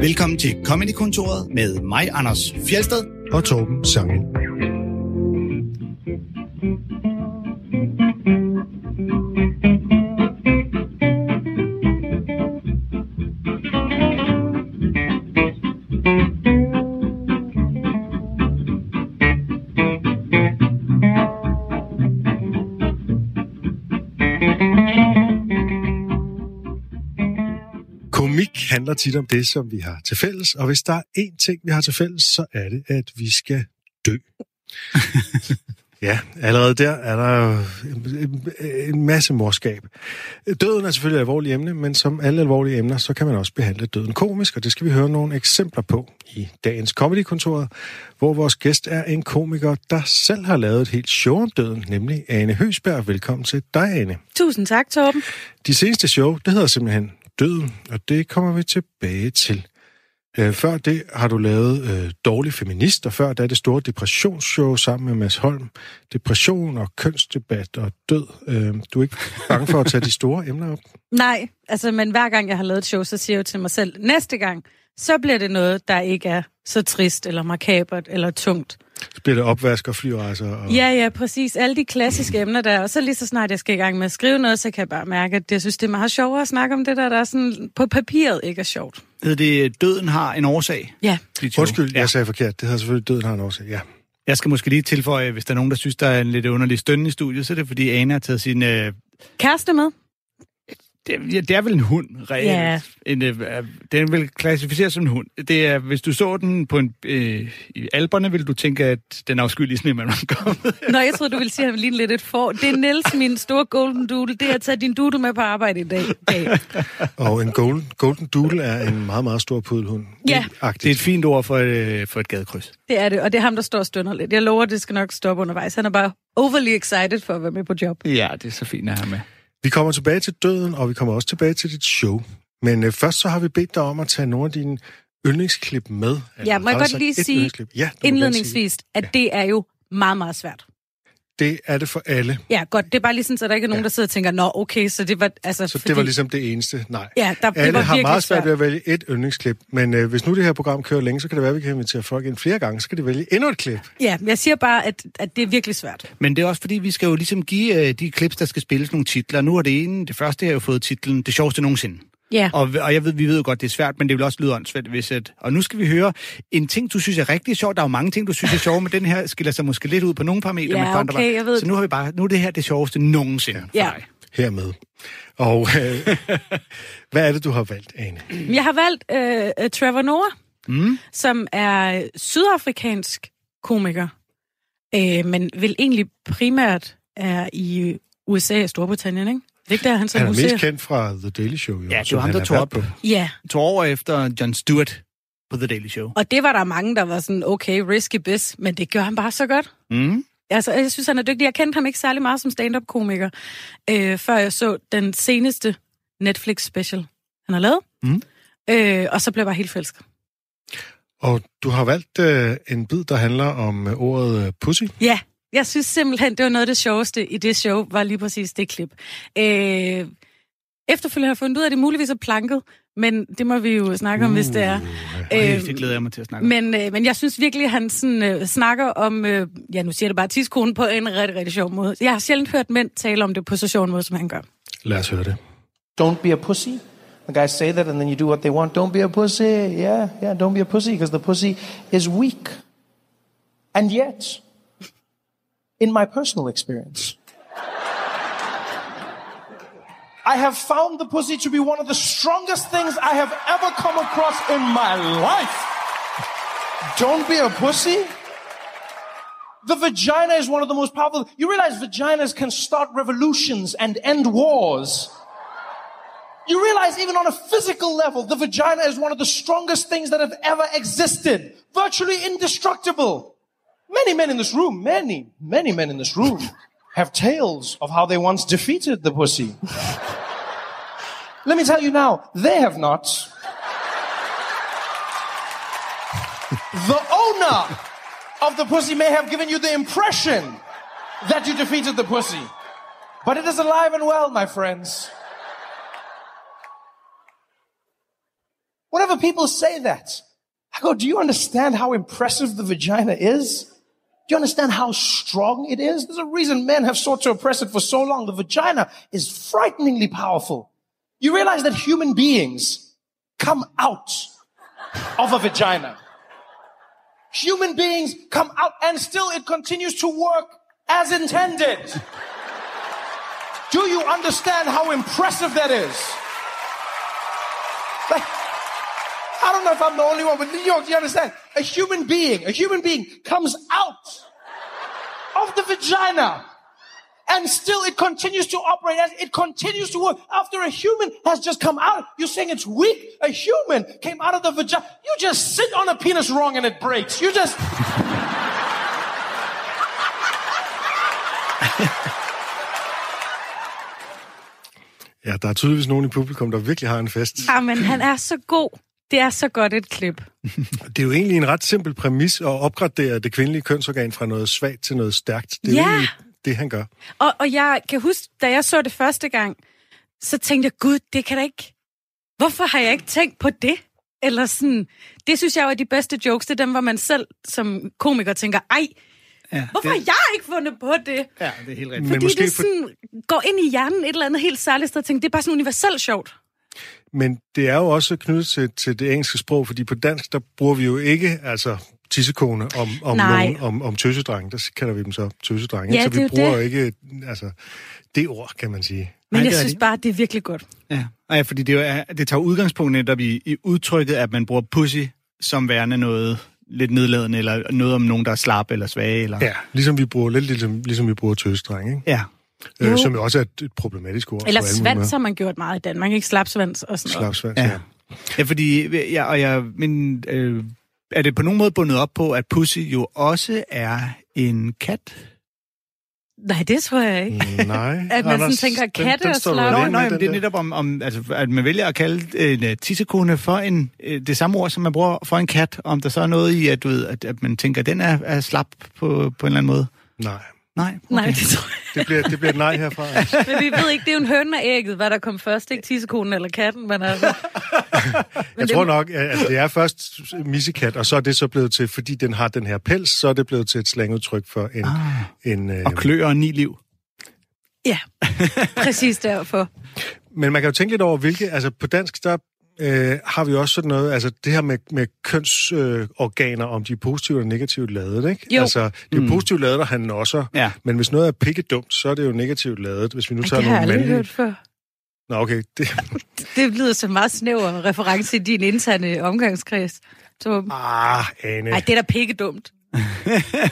Velkommen til Comedy-kontoret med mig, Anders Fjelsted. og Torben Sangel. Handler tit om det, som vi har til fælles, og hvis der er én ting, vi har til fælles, så er det, at vi skal dø. ja, allerede der er der en masse morskab. Døden er selvfølgelig et alvorligt emne, men som alle alvorlige emner, så kan man også behandle døden komisk, og det skal vi høre nogle eksempler på i dagens Comedy-kontoret, hvor vores gæst er en komiker, der selv har lavet et helt show om døden, nemlig Ane Høsberg. Velkommen til dig, Ane. Tusind tak, Torben. De seneste show, det hedder simpelthen Døden, og det kommer vi tilbage til. Øh, før det har du lavet øh, Dårlig Feminist, og før der er det store depressionsshow sammen med Mads Holm. Depression og kønsdebat og død. Øh, du er ikke bange for at tage de store emner op? Nej, altså, men hver gang jeg har lavet et show, så siger jeg jo til mig selv, næste gang, så bliver det noget, der ikke er så trist, eller makabert, eller tungt. Så bliver det opvask og flyrejser. Og... Ja, ja, præcis. Alle de klassiske emner der. Og så lige så snart jeg skal i gang med at skrive noget, så kan jeg bare mærke, at jeg synes, det er meget sjovere at snakke om det der, der er sådan på papiret ikke er sjovt. Hedder det Døden har en årsag? Ja. Undskyld, Ja. jeg sagde forkert. Det hedder selvfølgelig Døden har en årsag. Ja. Jeg skal måske lige tilføje, hvis der er nogen, der synes, der er en lidt underlig stønne i studiet, så er det fordi Ane har taget sin... Øh, Kæreste med? Det, er- ja, det er vel en hund, reelt. Ja. En, øh, den vil klassificeres som en hund. Det er, hvis du så den på en, øh, i alberne, vil du tænke, at den er afskyldig snemand var kommet. Nå, jeg troede, du ville sige, at han lige lidt et for. Det er Niels, min store golden doodle. Det er at tage din doodle med på arbejde i dag. dag. Og en golden, golden doodle er en meget, meget stor pudelhund. Ja. Agtigt. Det er et fint ord for, øh, for et gadekryds. Det er det, og det er ham, der står og stønner lidt. Jeg lover, det skal nok stoppe undervejs. Han er bare overly excited for at være med på job. Ja, det er så fint at have med. Vi kommer tilbage til døden, og vi kommer også tilbage til dit show. Men øh, først så har vi bedt dig om at tage nogle af dine yndlingsklip med. Ja, må jeg godt lige sige. Ja, gerne sige Indledningsvis, at det er jo meget, meget svært. Det. Det er det for alle. Ja, godt. Det er bare lige sådan, så der ikke er nogen, Ja. der sidder og tænker, nå, okay, så det var... Altså, Så det var ligesom det eneste. Nej. Ja, der, det Alle var har virkelig meget svært svært. ved at vælge et yndlingsklip, men øh, hvis nu det her program kører længe, så kan det være, at vi kan invitere folk ind flere gange, så kan de vælge endnu et klip. Ja, jeg siger bare, at, at det er virkelig svært. Men det er også fordi, vi skal jo ligesom give øh, de klips, der skal spilles nogle titler. Nu er det ene, det første har jo fået titlen Det sjoveste nogensinde. Ja. Og, og jeg ved, vi ved jo godt, det er svært, men det vil også lyde åndssvagt, hvis at... Og nu skal vi høre en ting, du synes er rigtig sjovt. Der er jo mange ting, du synes er sjove, men den her skiller sig måske lidt ud på nogle parametre. Ja, men okay, jeg ved Så nu har vi bare... Nu er det her det sjoveste nogensinde for Ja. dig. Hermed. Og øh, hvad er det, du har valgt, Ane? Jeg har valgt øh, Trevor Noah, Mm. som er sydafrikansk komiker, øh, men vil egentlig primært er i USA og Storbritannien, ikke? Det er ikke der, han så Han er mest kendt fra The Daily Show, jo, Ja, det var ham, han der er tog op. på. Ja, To år efter Jon Stewart på The Daily Show. og det var der mange, der var sådan, okay, risky biz, men det gør han bare så godt. Mm. Altså, jeg synes, han er dygtig. Jeg kendte ham ikke særlig meget som stand-up-komiker, øh, før jeg så den seneste Netflix-special, han har lavet. Mm. Øh, og så blev jeg bare helt forelsket. Og du har valgt øh, en bid, der handler om øh, ordet øh, pussy. Ja, jeg synes simpelthen, det var noget af det sjoveste i det show, var lige præcis det klip. Øh, efterfølgende har jeg fundet ud af, at det muligvis er planket, men det må vi jo snakke om, hvis det er. Øh, Øh, det glæder jeg mig til at snakke om. men, øh, men jeg synes virkelig, at han sådan, øh, snakker om, øh, ja nu siger det bare, tidskone på en rigtig, rigtig sjov måde. Jeg har sjældent hørt mænd tale om det på så sjov en måde, som han gør. Lad os høre det. don't be a pussy. The guys say that and then you do what they want. Don't be a pussy. Yeah, yeah, don't be a pussy because the pussy is weak. And yet, in my personal experience, I have found the pussy to be one of the strongest things I have ever come across in my life. Don't be a pussy. The vagina is one of the most powerful. You realize vaginas can start revolutions and end wars. You realize even on a physical level, the vagina is one of the strongest things that have ever existed. Virtually indestructible. Many men in this room, many, many men in this room have tales of how they once defeated the pussy. Let me tell you now, they have not. the owner of the pussy may have given you the impression that you defeated the pussy. But it is alive and well, my friends. Whenever people say that, I go, do you understand how impressive the vagina is? Do you understand how strong it is? There's a reason men have sought to oppress it for so long. The vagina is frighteningly powerful. You realize that human beings come out of a vagina. Human beings come out and still it continues to work as intended. Do you understand how impressive that is? Like, I don't know if I'm the only one, but New York, do you understand? A human being, a human being comes out of the vagina and still it continues to operate as it continues to work. After a human has just come out, you're saying it's weak. A human came out of the vagina. You just sit on a penis wrong and it breaks. You just. Ja, der er tydeligvis nogen i publikum, der virkelig har en fest. Ja, men han er så god. Det er så godt et klip. Det er jo egentlig en ret simpel præmis at opgradere det kvindelige kønsorgan fra noget svagt til noget stærkt. Det er Ja. jo egentlig det, han gør. Og, og jeg kan huske, da jeg så det første gang, så tænkte jeg, gud, det kan da ikke... Hvorfor har jeg ikke tænkt på det? Eller sådan, det synes jeg var de bedste jokes. Det er dem, hvor man selv som komiker tænker, ej, Ja, hvorfor har jeg ikke fundet på det? Ja, det er helt rigtigt. Men Fordi måske det for- sådan, går ind i hjernen et eller andet helt særligt sted og tænker, det er bare sådan universelt sjovt. Men det er jo også knyttet til, til det engelske sprog, fordi på dansk, der bruger vi jo ikke altså tissekone om, om, Nej. nogen, om, om tøsedrenge. Der kalder vi dem så tøsedrenge. Ja, så vi er bruger det. jo ikke altså, det ord, kan man sige. Men Nej, jeg det er synes bare, det er virkelig godt. Ja, ja fordi det, er, det tager udgangspunkt netop i, i udtrykket, at man bruger pussy som værende noget lidt nedladende, eller noget om nogen, der er slap eller svage. Eller... Ja, ligesom vi bruger, lidt ligesom, ligesom vi bruger tøsedrenge, ikke? ja. Øh, som jo også er et, et problematisk ord. Eller svans har man gjort meget i Danmark, ikke? Slapsvans og sådan noget. Slapsvans, Ja. ja. Ja, fordi, ja, og jeg, men, øh, er det på nogen måde bundet op på, at pussy jo også er en kat? Nej, det tror jeg ikke. Mm, Nej. At man sådan tænker, katte og står du slappe. Nej, men det er den netop om, om altså, at man vælger at kalde en uh, tissekone for en, uh, det samme ord, som man bruger for en kat. Om der så er noget i, at, du ved, at, at man tænker, at den er, er slap på, på en eller anden måde. Nej, Nej, okay. Nej, det tror jeg det bliver, det bliver et nej herfra. Altså. Men vi ved ikke, det er jo en høne og ægget, hvad der kom først, ikke tissekonen eller katten, men altså... men Jeg tror nok, at altså, det er først missekat, og så er det så blevet til, fordi den har den her pels, så er det blevet til et slangudtryk for en... Ah, en øh, og kløer og ni liv. Ja, præcis derfor. men man kan jo tænke lidt over, hvilke... Altså på dansk, der øh, har vi også sådan noget, altså det her med, med kønsorganer, øh, om de er positivt eller negativt lavet, ikke? Jo. Altså, det er jo positivt lavet, at han nosser, Ja. men hvis noget er pikkedumt, så er det jo negativt lavet. Hvis vi nu Ej, tager det har jeg nogle aldrig hørt før. Nå, okay. Det, Det lyder som en meget snæver reference i din interne omgangskreds. Så, ah, Ane. ej, det er da pikke dumt. Det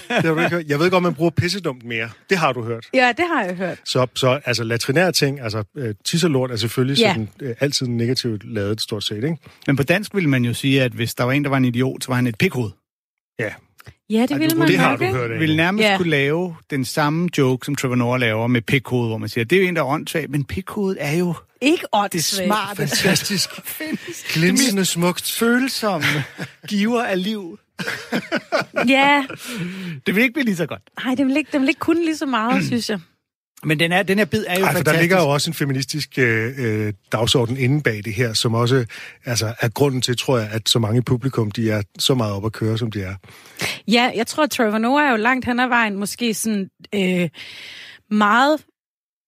har du ikke hørt. Jeg ved godt, man bruger pissedumt mere. Det har du hørt. Ja, det har jeg hørt. Så, så altså latrinære ting, altså øh, tis og lort er selvfølgelig Ja. sådan, øh, altid negativt lavet, stort set, ikke? Men på dansk ville man jo sige, at hvis der var en, der var en idiot, så var han et pikhoved. Ja, Ja, det Ej, ville du- man det har du ikke? hørt af. Vil nærmest Ja. kunne lave den samme joke, som Trevor Noah laver med pikhoved, hvor man siger, det er jo en, der er åndssvagt, men pikhovedet er jo Ikke det åndssvagt. smarte, Fantastisk. Glinsende smukt. følsomme giver af liv. Ja, Det vil ikke blive lige så godt. nej, det vil ikke, det vil ikke kunne lige så meget, synes jeg. Men den, er, den her bid er jo Ej, for fantastisk. der ligger jo også en feministisk øh, øh, dagsorden inde bag det her, som også altså, er grunden til, tror jeg, at så mange publikum, de er så meget op at køre, som de er. Ja, jeg tror, at Trevor Noah er jo langt hen ad vejen måske sådan øh, meget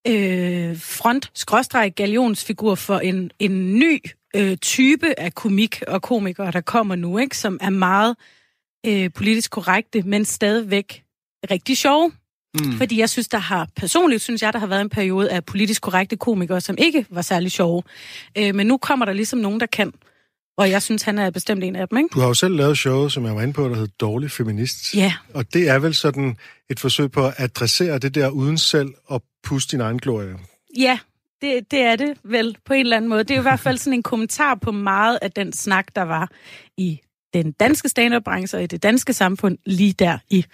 øh, front skråstreg galionsfigur for en, en ny øh, type af komik og komikere, der kommer nu, ikke, som er meget øh, politisk korrekte, men stadigvæk rigtig sjove. Mm. Fordi jeg synes, der har, personligt synes jeg, der har været en periode af politisk korrekte komikere, som ikke var særlig sjove. Øh, men nu kommer der ligesom nogen, der kan. Og jeg synes, han er bestemt en af dem, ikke? Du har jo selv lavet showet, som jeg var inde på, der hedder Dårlig Feminist. Ja. Og det er vel sådan et forsøg på at adressere det der uden selv at puste din egen glorie. Ja, det, det er det vel på en eller anden måde. Det er jo i hvert fald sådan en kommentar på meget af den snak, der var i den danske stand-up-branche og i det danske samfund lige der i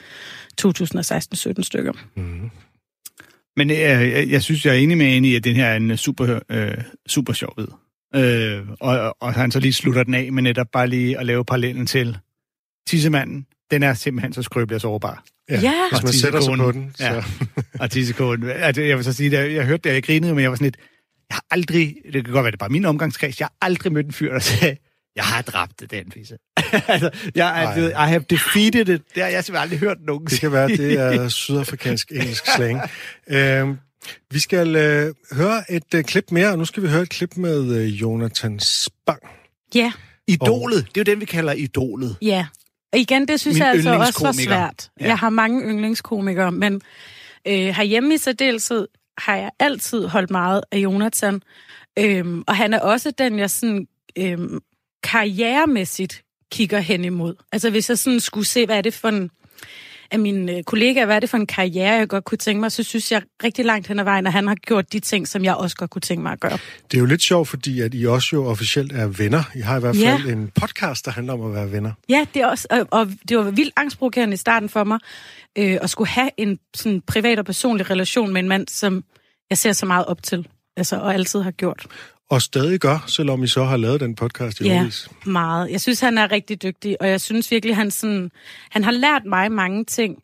2016-17 stykker. Men øh, jeg, jeg synes, jeg er enig med Annie i, at den her er en super, øh, super sjov vid. Øh, og, og han så lige slutter den af med netop bare lige at lave parallellen til tissemanden. Den er simpelthen så skrøbelig og sårbar. Ja. Hvis Og man sætter sig på den, så... Ja. Og tissekonen. Altså, jeg vil så sige, at jeg hørte det, og jeg grinede, men jeg var sådan lidt, jeg har aldrig, det kan godt være, det er bare min omgangskreds, jeg har aldrig mødt en fyr, der sagde, jeg har dræbt den fisse. altså, jeg, I, I have defeated it. Det har jeg simpelthen aldrig hørt nogen Det kan være, det er sydafrikansk engelsk slang. Øhm, vi skal øh, høre et øh, klip mere, og nu skal vi høre et klip med øh, Jonathan Spang. Ja, Idolet, det er jo den, vi kalder idolet. ja. Og igen, det synes Min jeg altså også var svært. Ja. Ja. Jeg har mange yndlingskomikere, men øh, herhjemme i særdeleshed har jeg altid holdt meget af Jonathan. Øhm, og han er også den, jeg sådan øhm, karrieremæssigt kigger hen imod. Altså hvis jeg sådan skulle se, hvad er det for en af mine øh, kollegaer, hvad er det for en karriere, jeg godt kunne tænke mig, så synes jeg rigtig langt hen ad vejen, at han har gjort de ting, som jeg også godt kunne tænke mig at gøre. Det er jo lidt sjovt, fordi at I også jo officielt er venner. I har i hvert Ja. fald en podcast, der handler om at være venner. Ja, det er også, og, og det var vildt angstprovokerende i starten for mig, øh, at skulle have en sådan privat og personlig relation med en mand, som jeg ser så meget op til, altså, og altid har gjort. Og stadig gør, selvom I så har lavet den podcast i Ja, årvis. meget. Jeg synes, han er rigtig dygtig, og jeg synes virkelig, han, sådan, han har lært mig mange ting,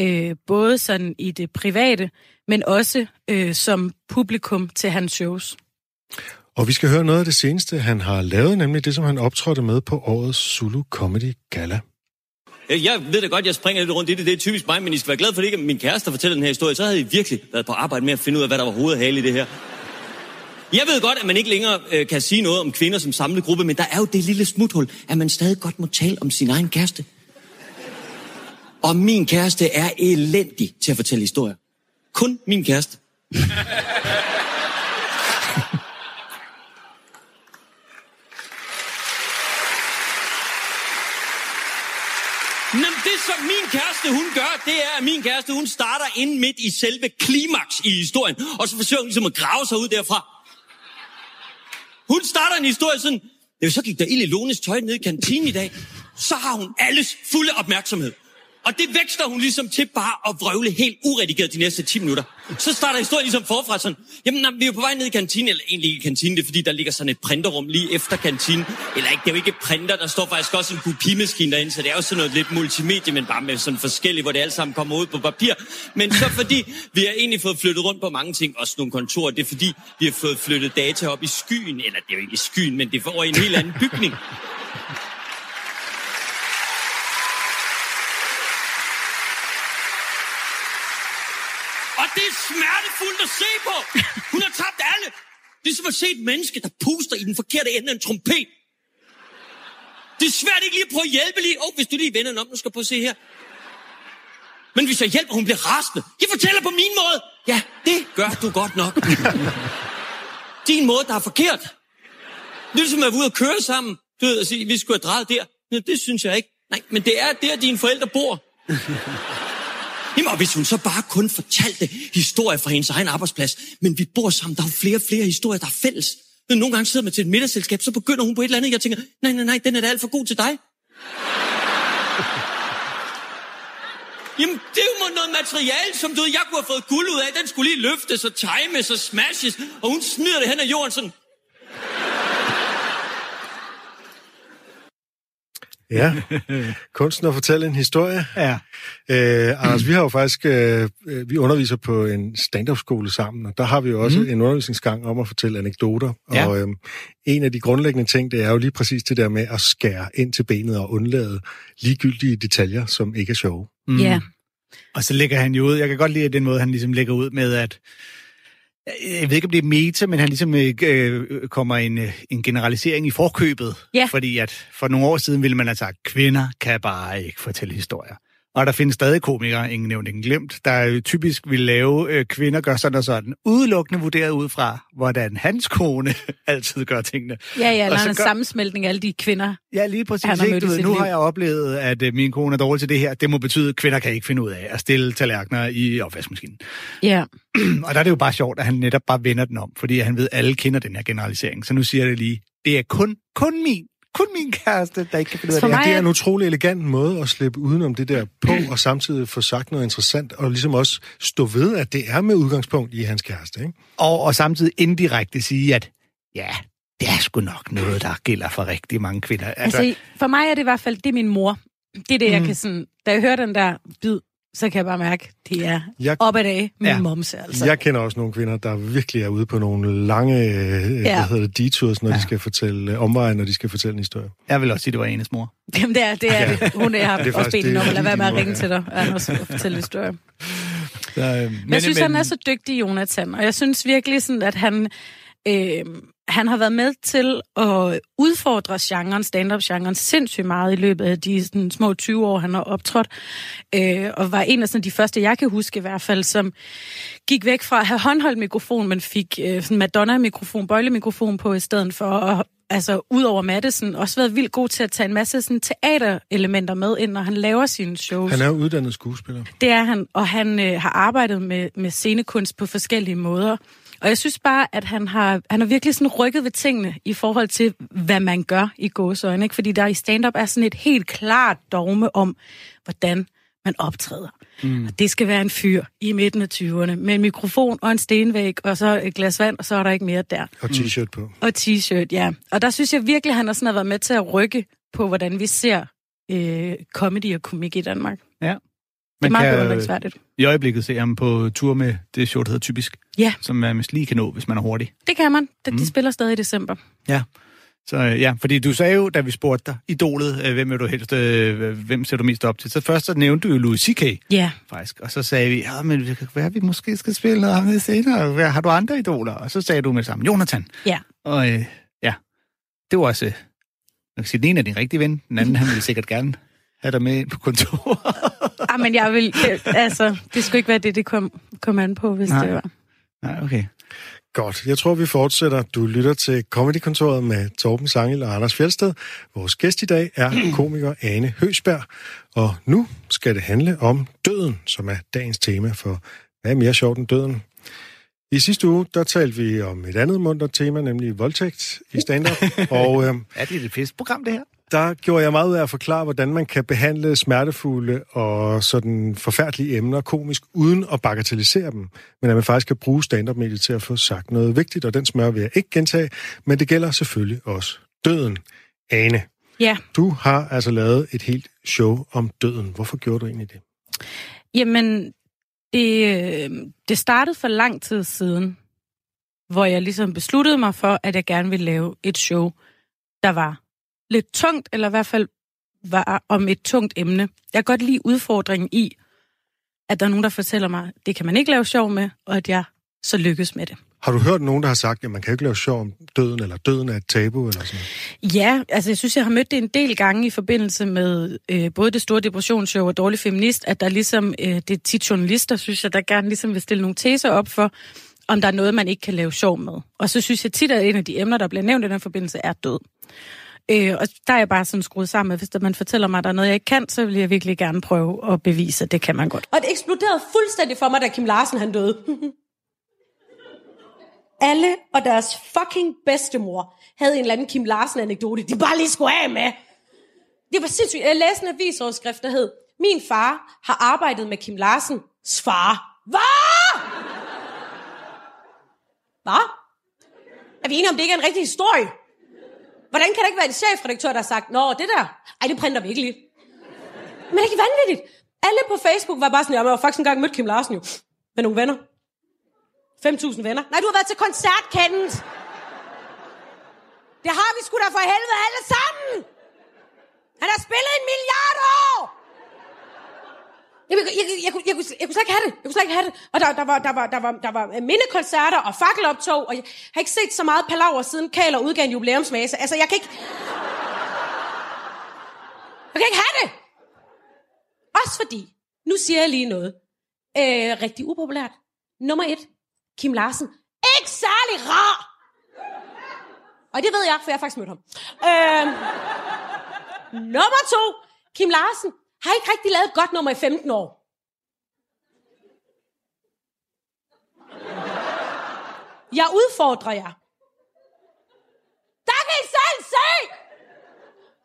øh, både sådan i det private, men også øh, som publikum til hans shows. Og vi skal høre noget af det seneste, han har lavet, nemlig det, som han optrådte med på årets Zulu Comedy Gala. Jeg ved da godt, jeg springer lidt rundt i det. Det er typisk mig, men I skal være glade for, at det ikke min kæreste, fortæller den her historie. Så havde I virkelig været på arbejde med at finde ud af, hvad der var hoved og hale i det her. Jeg ved godt, at man ikke længere øh, kan sige noget om kvinder som samlet gruppe, men der er jo det lille smuthul, at man stadig godt må tale om sin egen kæreste. Og min kæreste er elendig til at fortælle historier. Kun min kæreste. Jamen, det som min kæreste, hun gør, det er, at min kæreste, hun starter ind midt i selve klimaks i historien, og så forsøger hun ligesom at grave sig ud derfra. Hun starter en historie sådan, ja, så gik der ild i Lones tøj ned i kantinen i dag, så har hun alles fulde opmærksomhed. Og det vækster hun ligesom til bare at vrøvle helt uredigeret de næste 10 minutter. Så starter historien ligesom forfra sådan, jamen nej, vi er jo på vej ned i kantinen, eller egentlig ikke i kantinen, det er fordi, der ligger sådan et printerrum lige efter kantinen. Eller ikke, det er jo ikke printer, der står faktisk også en kopimaskine derinde, så det er jo sådan noget lidt multimedie, men bare med sådan forskellige, hvor det alt sammen kommer ud på papir. Men så fordi, vi har egentlig fået flyttet rundt på mange ting, også nogle kontorer, det er fordi, vi har fået flyttet data op i skyen, eller det er jo ikke i skyen, men det er over i en helt anden bygning. Og det er smertefuldt at se på. Hun har tabt alle. Det er som at se et menneske, der puster i den forkerte ende af en trompet. Det er svært ikke lige at prøve at hjælpe lige. Åh, oh, hvis du lige vender den om, nu skal på at se her. Men hvis jeg hjælper, hun bliver rasende. Jeg fortæller på min måde. Ja, det gør du godt nok. Din måde, der er forkert. Det er ligesom at være ude og køre sammen. Du ved, at sige, vi skulle have drejet der. Ja, det synes jeg ikke. Nej, men det er der, dine forældre bor. Jamen, og hvis hun så bare kun fortalte historier fra hendes egen arbejdsplads, men vi bor sammen, der er jo flere og flere historier, der er fælles. Men nogle gange sidder man til et middagsselskab, så begynder hun på et eller andet, jeg tænker, nej, nej, nej, den er da alt for god til dig. Jamen, det er jo noget materiale, som du ved, jeg kunne have fået guld ud af. Den skulle lige løftes og times og smashes, og hun smider det hen ad jorden sådan. Ja, kunsten at fortælle en historie. Ja. Øh, Anders, vi har jo faktisk, øh, øh, vi underviser på en stand-up-skole sammen, og der har vi jo også mm. en undervisningsgang om at fortælle anekdoter. Ja. Og øh, en af de grundlæggende ting, det er jo lige præcis det der med at skære ind til benet og undlade ligegyldige detaljer, som ikke er sjove. Mm. Ja. Og så lægger han jo ud, jeg kan godt lide den måde, han ligesom lægger ud med, at jeg ved ikke, om det er meta, men han ligesom øh, kommer en, øh, en generalisering i forkøbet. Ja. Fordi at for nogle år siden ville man have sagt, kvinder kan bare ikke fortælle historier. Og der findes stadig komikere, ingen nævnt, ingen glemt, der typisk vil lave øh, kvinder gør sådan og sådan, udelukkende vurderet ud fra, hvordan hans kone altid gør tingene. Ja, ja, eller en gør- sammensmeltning af alle de kvinder. Ja, lige præcis. Han har Ikke? Du ved, nu liv. har jeg oplevet, at øh, min kone er dårlig til det her. Det må betyde, at kvinder kan ikke finde ud af at stille tallerkener i opvaskemaskinen. Ja. Og der er det jo bare sjovt, at han netop bare vender den om, fordi han ved, at alle kender den her generalisering. Så nu siger jeg det lige, det er kun, kun min, kun min kæreste, der ikke kan finde ud af For det mig Det er en utrolig elegant måde at slippe udenom det der på, og samtidig få sagt noget interessant, og ligesom også stå ved, at det er med udgangspunkt i hans kæreste. Ikke? Og, og samtidig indirekte sige, at ja, det er sgu nok noget, der gælder for rigtig mange kvinder. Altså, for mig er det i hvert fald, det er min mor. Det er det, mm. jeg kan sådan... Da jeg hører den der bid, så kan jeg bare mærke, det er Jeg- op ad dage med Ja. ja. moms, altså. Jeg kender også nogle kvinder, der virkelig er ude på nogle lange øh, ja. hvad hedder det, detours, når ja. de skal fortælle øh, omveje, når de skal fortælle en historie. Jeg vil også sige, det var Anes mor. Jamen, det er det. Er det. Hun er, har Det er også bedt hende om at lade være med at ringe nu, til dig, Anders, og fortælle historier. Så, øh, Men jeg synes, men... han er så dygtig, Jonathan, og jeg synes virkelig sådan, at han, øh, han har været med til at udfordre genren, stand-up-genren, sindssygt meget i løbet af de sådan, små 20 år, han har optrådt, øh, og var en af sådan, de første, jeg kan huske i hvert fald, som gik væk fra at have håndholdt mikrofon, men fik øh, sådan Madonna-mikrofon, bøjlemikrofon på i stedet for, og altså ud over Madison, også været vildt god til at tage en masse sådan, teaterelementer med ind, når han laver sine shows. Han er uddannet skuespiller. Det er han, og han øh, har arbejdet med, med scenekunst på forskellige måder. Og jeg synes bare, at han har, han har virkelig sådan rykket ved tingene i forhold til, hvad man gør i gåsøjne. Ikke? Fordi der i stand-up er sådan et helt klart dogme om, hvordan man optræder. Mm. Og det skal være en fyr i midten af 20'erne med en mikrofon og en stenvæg, og så et glas vand, og så er der ikke mere der. Og t-shirt på. Og t-shirt, ja. Og der synes jeg virkelig, at han har sådan været med til at rykke på, hvordan vi ser øh, comedy og komik i Danmark. Ja. Det er Man meget kan beundringsværdigt. i øjeblikket se ham på tur med det show, der hedder Typisk, Ja, som man vist lige kan nå, hvis man er hurtig. det kan man. De, de spiller stadig i december. Ja. Så øh, ja, fordi du sagde jo, da vi spurgte dig, idolet, øh, hvem er du helst, øh, hvem ser du mest op til? Så først så nævnte du jo Louis C.K. Ja. faktisk, og så sagde vi, ja, men det kan være, vi måske skal spille noget andet senere. Har du andre idoler? Og så sagde du med sammen, Jonathan. Ja. Og øh, ja, det var også, øh, man kan sige, den ene er din rigtige ven, den anden, han ville sikkert gerne have dig med på kontor. Ah, men jeg vil... Altså, det skulle ikke være det, det kom, kom an på, hvis Nej. Det var. Nej, okay. Godt. Jeg tror, vi fortsætter. Du lytter til Comedy-kontoret med Torben Sangel og Anders Fjeldsted. Vores gæst i dag er komiker Ane Høsberg. Og nu skal det handle om døden, som er dagens tema, for hvad er mere sjovt end døden? I sidste uge, der talte vi om et andet mundret tema, nemlig voldtægt i stand-up. og øh, Er det et festprogram, det her? Der gjorde jeg meget ud af at forklare, hvordan man kan behandle smertefulde og sådan forfærdelige emner komisk, uden at bagatellisere dem. Men at man faktisk kan bruge stand-up-mediet til at få sagt noget vigtigt, og den smør vil jeg ikke gentage. Men det gælder selvfølgelig også døden. Ane, Ja, du har altså lavet et helt show om døden. Hvorfor gjorde du egentlig det? jamen, det, øh, det startede for lang tid siden, hvor jeg ligesom besluttede mig for, at jeg gerne ville lave et show, der var lidt tungt, eller i hvert fald var om et tungt emne. Jeg kan godt lide udfordringen i, at der er nogen, der fortæller mig, det kan man ikke lave sjov med, og at jeg så lykkes med det. Har du hørt nogen, der har sagt, at man kan ikke lave sjov om døden, eller døden er et tabu, eller sådan noget? Ja, altså jeg synes, jeg har mødt det en del gange i forbindelse med øh, både det store depressionsshow og Dårlig Feminist, at der ligesom, øh, det er tit journalister, synes jeg, der gerne ligesom vil stille nogle teser op for, om der er noget, man ikke kan lave sjov med. Og så synes jeg tit, at en af de emner, der bliver nævnt i den forbindelse, er død. Øh, og der er jeg bare sådan skruet sammen, at hvis der, man fortæller mig, at der er noget, jeg ikke kan, så vil jeg virkelig gerne prøve at bevise, at det kan man godt. Og det eksploderede fuldstændig for mig, da Kim Larsen han døde. Alle og deres fucking bedstemor havde en eller anden Kim Larsen-anekdote, de bare lige skulle af med. Det var sindssygt. Jeg læste en avisoverskrift, der hed, min far har arbejdet med Kim Larsens far. Hvad? Hvad? Er vi enige om, det ikke er en rigtig historie? Hvordan kan der ikke være en chefredaktør, der har sagt, Nå, det der, ej, det printer vi ikke lige. Men det er ikke vanvittigt. Alle på Facebook var bare sådan, jeg har faktisk engang mødt Kim Larsen jo. Med nogle venner. 5.000 venner. Nej, du har været til koncert, Kenneth. Det har vi sgu da for helvede alle sammen. Han har spillet en milliard år. Jeg, jeg, jeg, jeg, kunne- jeg, kunne- jeg kunne slet ikke have det. Jeg kunne slet ikke have det. Og der, der, var, der, var, der, var, der var mindekoncerter og fakkeloptog, og jeg har ikke set så meget palaver siden Kaler udgav en jubilæumsvase. Altså, jeg kan ikke... Jeg kan ikke have det. Også fordi, nu siger jeg lige noget. Øh, rigtig upopulært. Nummer et, Kim Larsen. Ikke særlig rar. Og det ved jeg, for jeg har faktisk mødt ham. Øh, nummer to, Kim Larsen har ikke rigtig lavet et godt nummer i 15 år. Jeg udfordrer jer. Der kan I selv se!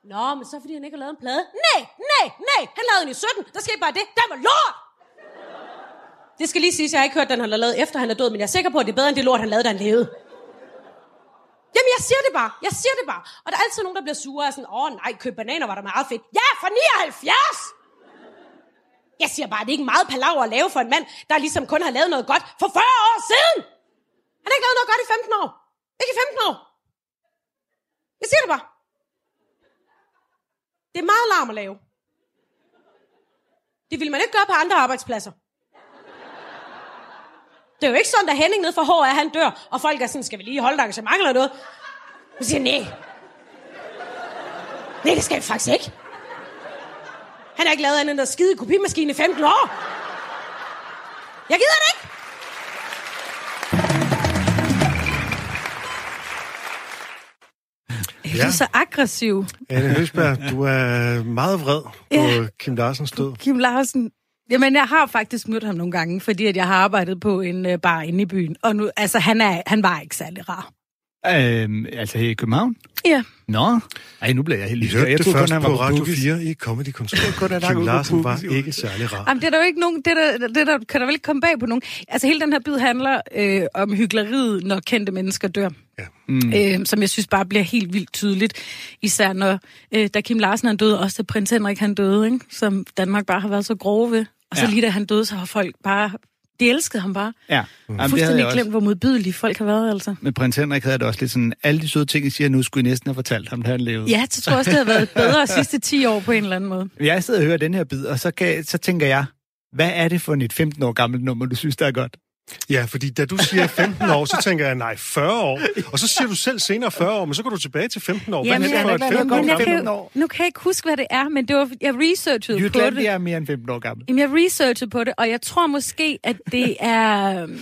Nå, men så fordi han ikke har lavet en plade. Nej, nej, nej. Han lavede den i 17. Der skete bare det. Den var lort! Det skal lige siges, jeg har ikke hørt, den han har lavet efter han er død, men jeg er sikker på, at det er bedre end det lort, han lavede, da han levede. Jamen, jeg siger det bare. Jeg siger det bare. Og der er altid nogen, der bliver sure og sådan, åh nej, køb bananer var der meget fedt. Ja, for 79! Jeg siger bare, det er ikke meget palaver at lave for en mand, der ligesom kun har lavet noget godt for 40 år siden. Han har ikke lavet noget godt i 15 år. Ikke i 15 år. Jeg siger det bare. Det er meget larm at lave. Det vil man ikke gøre på andre arbejdspladser. Det er jo ikke sådan, at Henning nede for HR, han dør, og folk er sådan, skal vi lige holde et engagement eller noget? Jeg siger, nej. Nej, det skal vi faktisk ikke. Han har ikke lavet andet end at skide i kopimaskine i 15 år. Jeg gider det ikke. Ja. Du er så aggressiv. Anne Høsberg, du er meget vred på Ja. Kim Larsens død. Kim Larsen. Jamen, jeg har faktisk mødt ham nogle gange, fordi at jeg har arbejdet på en øh, bar inde i byen. Og nu, altså, han, er, han var ikke særlig rar. Øhm, altså her i København? Ja. Nå. Ej, nu bliver jeg helt lyst. hørte Jeg det troede kun, først han på Radio Boogies. 4 i Comedy kun, han Kim Larsen var ikke særlig rar. Jamen, det er der jo ikke nogen, det, der, det der, kan der vel ikke komme bag på nogen. Altså, hele den her bid handler øh, om hyggeleriet, når kendte mennesker dør. Ja. Mm. Øh, som jeg synes bare bliver helt vildt tydeligt. Især når, øh, da Kim Larsen han døde, også da prins Henrik han døde, ikke? som Danmark bare har været så grove ved. Og så Ja. lige da han døde, så har folk bare... De elskede ham bare. Ja. Jamen, det havde Fuldstændig også. glemt, hvor modbydelige folk har været, altså. Med prins Henrik havde det også lidt sådan, alle de søde ting, I siger nu, skulle I næsten have fortalt ham, da han levede. Ja, så tror jeg også, det har været bedre de sidste 10 år på en eller anden måde. Jeg sidder og hører den her bid, og så, kan, så tænker jeg, hvad er det for et 15 år gammelt nummer, du synes, der er godt? Ja, fordi da du siger 15 år, så tænker jeg, nej, 40 år. Og så siger du selv senere 40 år, men så går du tilbage til 15 år. Hvad Jamen, er det for et jeg- 15 år Men jeg gammelt? kan, 15 jo, år. nu kan jeg ikke huske, hvad det er, men det var, jeg researchede på Jylland, det. er mere end 15 år gammel. Jamen, jeg researchede på det, og jeg tror måske, at det er, øhm,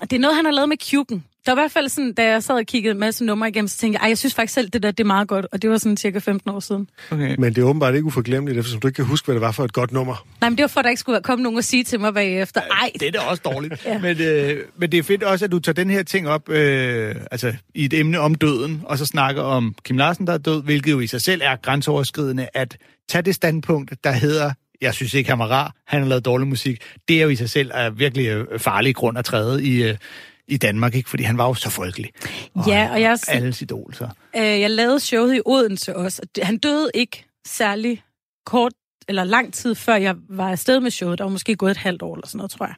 det er noget, han har lavet med Kuken. Der var i hvert fald sådan, da jeg sad og kiggede en masse numre igennem, så tænkte jeg, jeg synes faktisk selv, det der, det er meget godt, og det var sådan cirka 15 år siden. Okay. Men det er åbenbart ikke uforglemmeligt, eftersom du ikke kan huske, hvad det var for et godt nummer. Nej, men det var for, at der ikke skulle komme nogen og sige til mig bagefter, ej, Det er da også dårligt. Ja. ja. men, øh, men det er fedt også, at du tager den her ting op øh, altså, i et emne om døden, og så snakker om Kim Larsen, der er død, hvilket jo i sig selv er grænseoverskridende, at tage det standpunkt, der hedder, jeg synes ikke, han var rar, han har lavet dårlig musik, det er jo i sig selv er virkelig øh, farlig grund at træde i, øh, i Danmark, ikke? fordi han var jo så folkelig. ja, og jeg, Alles idol, så. Øh, jeg lavede showet i Odense også. og Han døde ikke særlig kort eller lang tid før jeg var afsted med showet. Der var måske gået et halvt år eller sådan noget, tror jeg.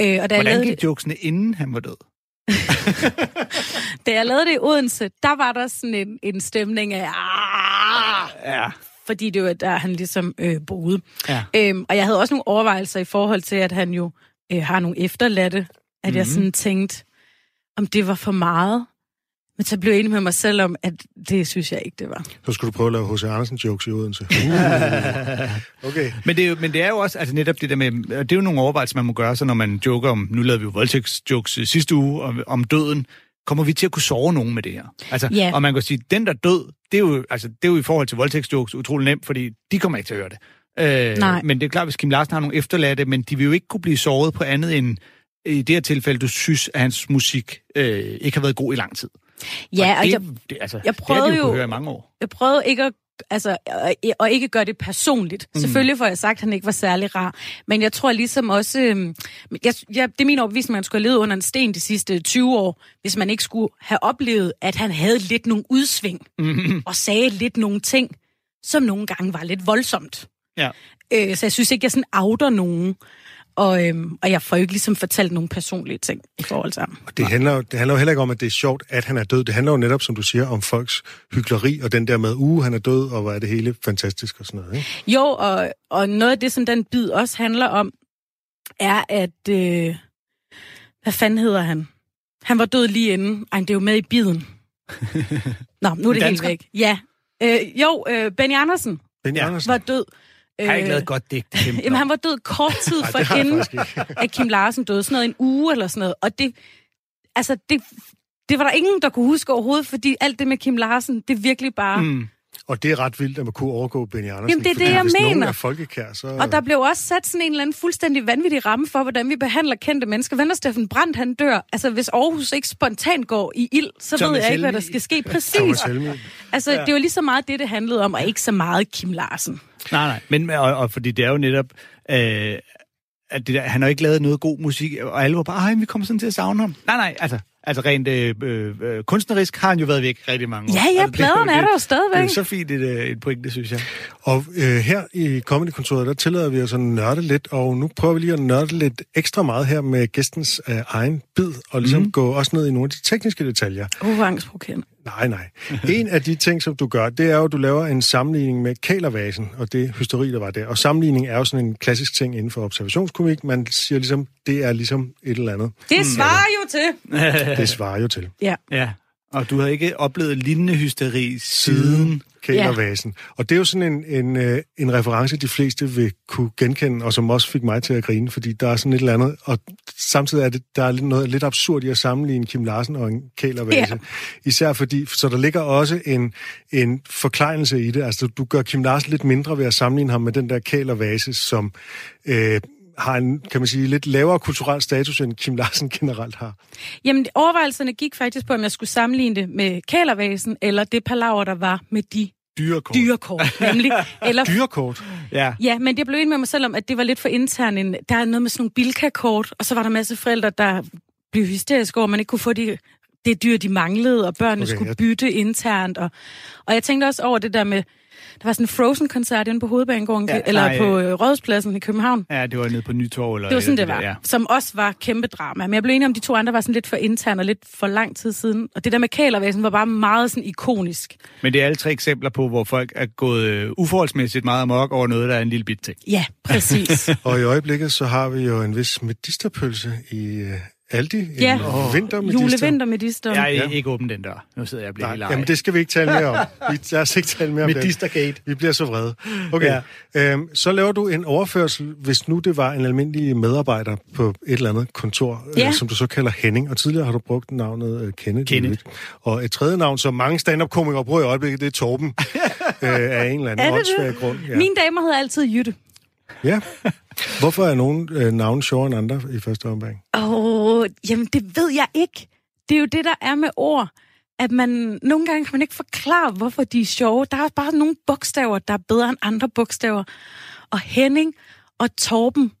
Øh, og da jeg, Hvordan lavede gik det, jokesene, inden han var død? da jeg lavede det i Odense, der var der sådan en, en stemning af... "Ah!" Ja. Fordi det var der, han ligesom øh, boede. ja. Øhm, og jeg havde også nogle overvejelser i forhold til, at han jo øh, har nogle efterladte. At mm-hmm. jeg sådan tænkte, om det var for meget. Men så blev jeg enig med mig selv om, at det synes jeg ikke, det var. Så skulle du prøve at lave H.C. Andersen jokes i Odense. Uh. Okay. Men det, er jo, men det er jo også altså netop det der med, det er jo nogle overvejelser, man må gøre sig, når man joker om, nu lavede vi jo voldtægtsjokes øh, sidste uge, om, om døden. Kommer vi til at kunne sove nogen med det her? Altså, Ja. Og man kan sige, den der død, det er jo, altså, det er jo i forhold til voldtægtsjokes utrolig nemt, fordi de kommer ikke til at høre det. Øh, Nej. Men det er klart, hvis Kim Larsen har nogle efterladte, men de vil jo ikke kunne blive såret på andet end i det her tilfælde, du synes, at hans musik øh, ikke har været god i lang tid. Ja, og det, jeg, det, altså, jeg det prøvede jo kunne jo- høre i mange år. jeg prøvede ikke at altså, og, og ikke gøre det personligt. Mm. Selvfølgelig får jeg sagt, at han ikke var særlig rar. Men jeg tror ligesom også... øhm, Jeg, jeg, det er min overbevisning, at man skulle have levet under en sten de sidste 20 år, hvis man ikke skulle have oplevet, at han havde lidt nogle udsving, mm. og sagde lidt nogle ting, som nogle gange var lidt voldsomt. Ja. Øh, så jeg synes ikke, jeg sådan outer nogen. Og, øhm, og jeg får jo ikke ligesom fortalt nogle personlige ting i forhold til ham. Og det handler, jo- det handler jo heller ikke om, at det er sjovt, at han er død. Det handler jo netop, som du siger, om folks hyggeleri, og den der med, uge han er død, og hvor er det hele fantastisk og sådan noget. Ikke? Jo, og, og noget af det, som den bid også handler om, er, at... Øh, hvad fanden hedder han? Han var død lige inden. Ej, det er jo med i biden. Nå, nu er det helt væk. Ja. Øh, jo, øh, Benny Andersen Benny. Andersen, var død. Jeg har ikke lavet et godt digt. Jamen, han var død kort tid for inden, at Kim Larsen døde. Sådan noget en uge eller sådan noget. Og det, altså, det, det var der ingen, der kunne huske overhovedet, fordi alt det med Kim Larsen, det er virkelig bare... Mm. Og det er ret vildt, at man kunne overgå Benny Andersen. Jamen, det er fordi det, jeg hvis nogen mener. er folkekær, så... Og der blev også sat sådan en eller anden fuldstændig vanvittig ramme for, hvordan vi behandler kendte mennesker. Hvad når Steffen Brandt, han dør? Altså, hvis Aarhus ikke spontant går i ild, så Thomas ved jeg ikke, hvad der skal ske præcis. Altså, det var lige så meget det, det handlede om, og ikke så meget Kim Larsen. Nej, nej. Men, og, og fordi det er jo netop... Øh, at det der, han har ikke lavet noget god musik, og alle var bare, ej, vi kommer sådan til at savne ham. Nej, nej, altså, Altså rent øh, øh, kunstnerisk har han jo været væk rigtig mange år. Ja, ja, altså, pladerne er der jo stadigvæk. Det er jo så fint et, øh, et point, det synes jeg. Og øh, her i Comedy-kontoret, der tillader vi os at nørde lidt, og nu prøver vi lige at nørde lidt ekstra meget her med gæstens øh, egen bid, og ligesom mm. gå også ned i nogle af de tekniske detaljer. Uh, angstprovokerende. Nej, nej. En af de ting, som du gør, det er jo, at du laver en sammenligning med kælervasen, og det hysteri, der var der. Og sammenligning er jo sådan en klassisk ting inden for observationskomik. Man siger ligesom, det er ligesom et eller andet. Det svarer jo til. Det svarer jo til. Ja. Ja, og du har ikke oplevet lignende hysteri siden... Kælervasen. Ja. Og det er jo sådan en, en, øh, en reference, de fleste vil kunne genkende, og som også fik mig til at grine, fordi der er sådan et eller andet, og samtidig er det, der er lidt noget lidt absurd i at sammenligne Kim Larsen og en kælervase. Ja. Især fordi, så der ligger også en, en forklejnelse i det. Altså, du gør Kim Larsen lidt mindre ved at sammenligne ham med den der kælervase, som øh, har en, kan man sige, lidt lavere kulturel status, end Kim Larsen generelt har. Jamen, overvejelserne gik faktisk på, om jeg skulle sammenligne det med kælervasen, eller det palaver, der var med de Dyrekort. dyrekort, nemlig. Eller, Dyrekort. Ja. ja, men jeg blev enig med mig selv om, at det var lidt for intern. En, der er noget med sådan nogle bilkakort, og så var der en masse forældre, der blev hysteriske over, at man ikke kunne få de, det dyr, de manglede, og børnene Okay, skulle jeg- bytte internt. Og, og jeg tænkte også over det der med, der var sådan en Frozen-koncert inde på Hovedbanegården, Ja, eller nej, på øh, Rådhuspladsen i København. Ja, det var nede på Nytorv. Eller Det var sådan, det var. der, Ja. Som også var kæmpe drama. Men jeg blev enig om, de to andre var sådan lidt for interne og lidt for lang tid siden. Og det der med kælervæsen var bare meget sådan ikonisk. Men det er alle tre eksempler på, hvor folk er gået øh, uforholdsmæssigt meget amok over noget, der er en lille bit ting. Ja, præcis. Og i øjeblikket, så har vi jo en vis medisterpølse i øh, Aldi. Ja. Vintermedister. Julevintermedister. Jeg er Ja. ikke åben den dør. Nu sidder jeg og bliver Nej, helt ej. jamen det skal vi ikke tale mere om. Vi, lad os ikke tale mere om det. Medistergate. Vi bliver så vrede. Okay, ja. øhm, så laver du en overførsel, hvis nu det var en almindelig medarbejder på et eller andet kontor, Ja. øh, som du så kalder Henning, og tidligere har du brugt navnet øh, Kenneth. Kenneth. Og et tredje navn, som mange stand-up-komikere bruger i øjeblikket, det er Torben, øh, af en eller anden det det? åndssvag grund. Ja. Mine damer hedder altid Jytte. ja. Hvorfor er nogle øh, navne sjovere end andre i første omgang? Åh, oh, jamen det ved jeg ikke. Det er jo det, der er med ord. At man, nogle gange kan man ikke forklare, hvorfor de er sjove. Der er bare nogle bogstaver, der er bedre end andre bogstaver. Og Henning og Torben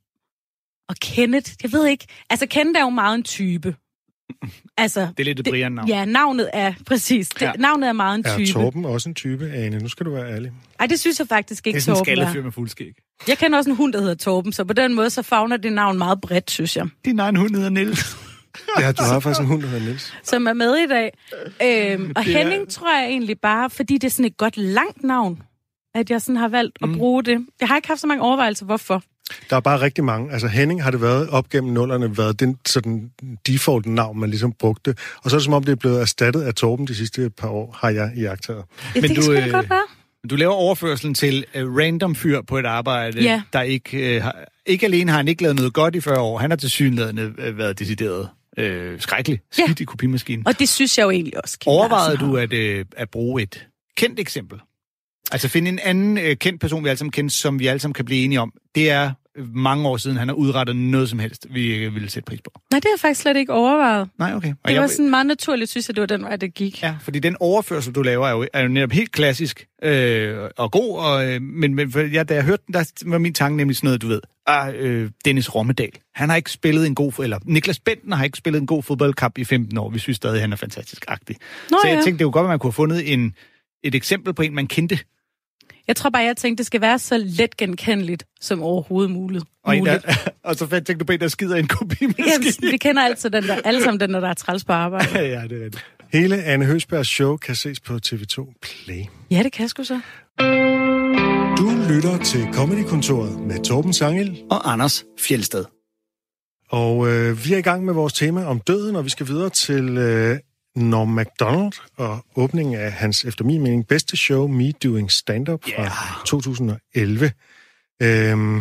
og Kenneth, jeg ved ikke. Altså, Kenneth er jo meget en type. Altså, Det er lidt et Brian navn. Ja, navnet er, præcis. Det, Ja. Navnet er meget en Er type. Torben også en type, Ane? Nu skal du være ærlig. Ej, det synes jeg faktisk Det ikke, er sådan en Torben skaldet er. fyr med fuldskæg. Jeg kender også en hund, der hedder Torben, så på den måde, så fagner det navn meget bredt, synes jeg. Din egen hund hedder Niels. Ja, du har faktisk en hund, der hedder Niels. som er med i dag. Øhm, og Det er- Henning tror jeg egentlig bare, fordi det er sådan et godt langt navn, at jeg sådan har valgt at bruge det. Jeg har ikke haft så mange overvejelser, hvorfor. Der er bare rigtig mange. Altså Henning har det været op gennem nullerne, været den sådan default navn, man ligesom brugte. Og så er det som om, det er blevet erstattet af Torben de sidste par år, har jeg iagtaget. Men det du, øh, godt være. Du laver overførselen til uh, random fyr på et arbejde, Ja. der ikke... Uh, har, ikke alene har han ikke lavet noget godt i 40 år, han har til synligheden uh, været decideret uh, skrækkelig Ja. skidt i kopimaskinen. Og det synes jeg jo egentlig også. Overvejede du at, uh, at bruge et kendt eksempel? Altså finde en anden uh, kendt person, vi alle sammen kender, som vi alle sammen kan blive enige om. Det er øh, mange år siden, han har udrettet noget som helst, vi uh, ville sætte pris på. Nej, det har jeg faktisk slet ikke overvejet. Nej, okay. Og Det jeg- var sådan meget naturligt, synes jeg, det var den vej, det gik. Ja, fordi den overførsel, du laver, er jo, er jo netop helt klassisk øh, og god, og, øh, men, men for, ja, da jeg hørte den, der var min tanke nemlig sådan noget, du ved, ah, øh, Dennis Rommedal, han har ikke spillet en god, eller Niklas Bentner har ikke spillet en god fodboldkamp i 15 år, vi synes stadig, han er fantastisk agtig. Nå, Så jeg ja. tænkte, det kunne godt være, man kunne have fundet en, et eksempel på en, man kendte, Jeg tror bare, jeg tænkte, det skal være så let genkendeligt som overhovedet muligt. og, en, muligt. der, og så tænkte du på en, der skider en Ja, kopimaskine. vi kender altid den der, alle sammen den der, der er træls på arbejde. ja, det er det. Hele Anne Høsbergs show kan ses på TV2 Play. Ja, det kan sgu så. Du lytter til Comedy-kontoret med Torben Sangel, Og Anders Fjelsted. og øh, vi er i gang med vores tema om døden, og vi skal videre til øh, Norm MacDonald og åbningen af hans, efter min mening, bedste show, Me Doing Stand-Up fra Yeah. 2011. Øhm,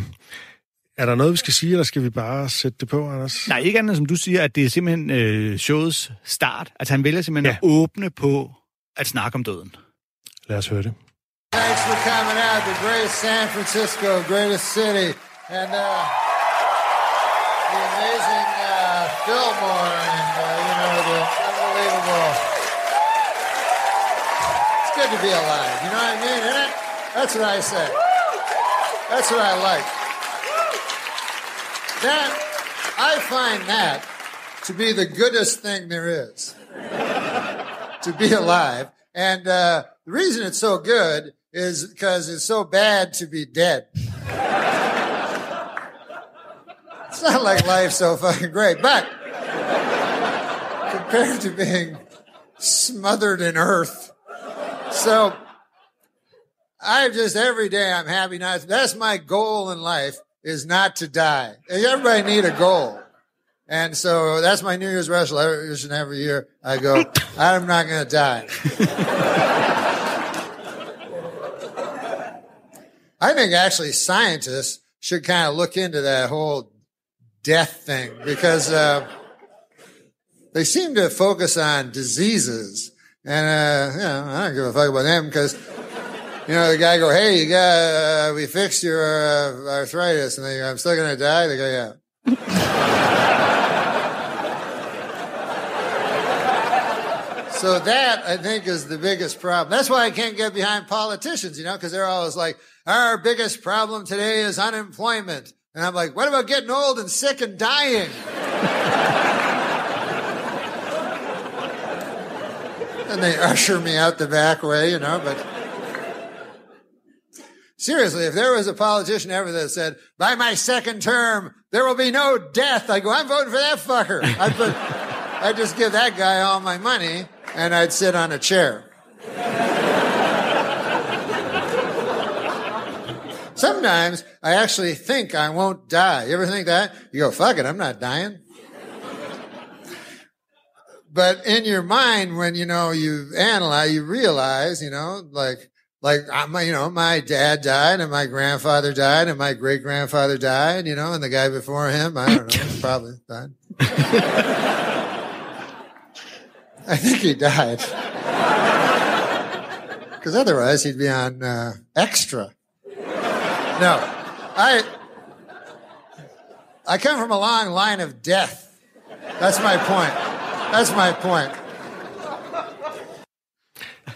er der noget, vi skal sige, eller skal vi bare sætte det på, Anders? Nej, ikke andet som du siger, at det er simpelthen øh, showets start. Altså han vælger simpelthen Ja. at åbne på at snakke om døden. Lad os høre det. Thanks for coming out. The greatest San Francisco, greatest city, and uh, the amazing uh, Fillmore, unbelievable. It's good to be alive. You know what I mean? Isn't it? That's what I say. That's what I like. That I find that to be the goodest thing there is to be alive. And uh, the reason it's so good is because it's so bad to be dead. It's not like life's so fucking great, but compared to being smothered in earth. So I just every day I'm happy not. That's my goal in life is not to die. Everybody need a goal. And so that's my New Year's resolution every year. I go, I'm not going to die. I think actually scientists should kind of look into that whole death thing because uh, they seem to focus on diseases. And, uh, you know, I don't give a fuck about them because, you know, the guy go, hey, you got, uh, we fixed your uh, arthritis. And they go, I'm still going to die. They go, yeah. So that I think is the biggest problem. That's why I can't get behind politicians, you know, because they're always like, our biggest problem today is unemployment. And I'm like, what about getting old and sick and dying? And they usher me out the back way, you know, but seriously, if there was a politician ever that said, by my second term, there will be no death, I go, I'm voting for that fucker. I'd, put, I'd just give that guy all my money and I'd sit on a chair. Sometimes I actually think I won't die. You ever think that? You go, fuck it, I'm not dying. But in your mind, when you know you analyze, you realize, you know, like, like I'm, you know, my dad died and my grandfather died and my great grandfather died, you know, and the guy before him, I don't know, probably died. I think he died. Because otherwise he'd be on uh, extra. No, I I come from a long line of death. That's my point. That's my point.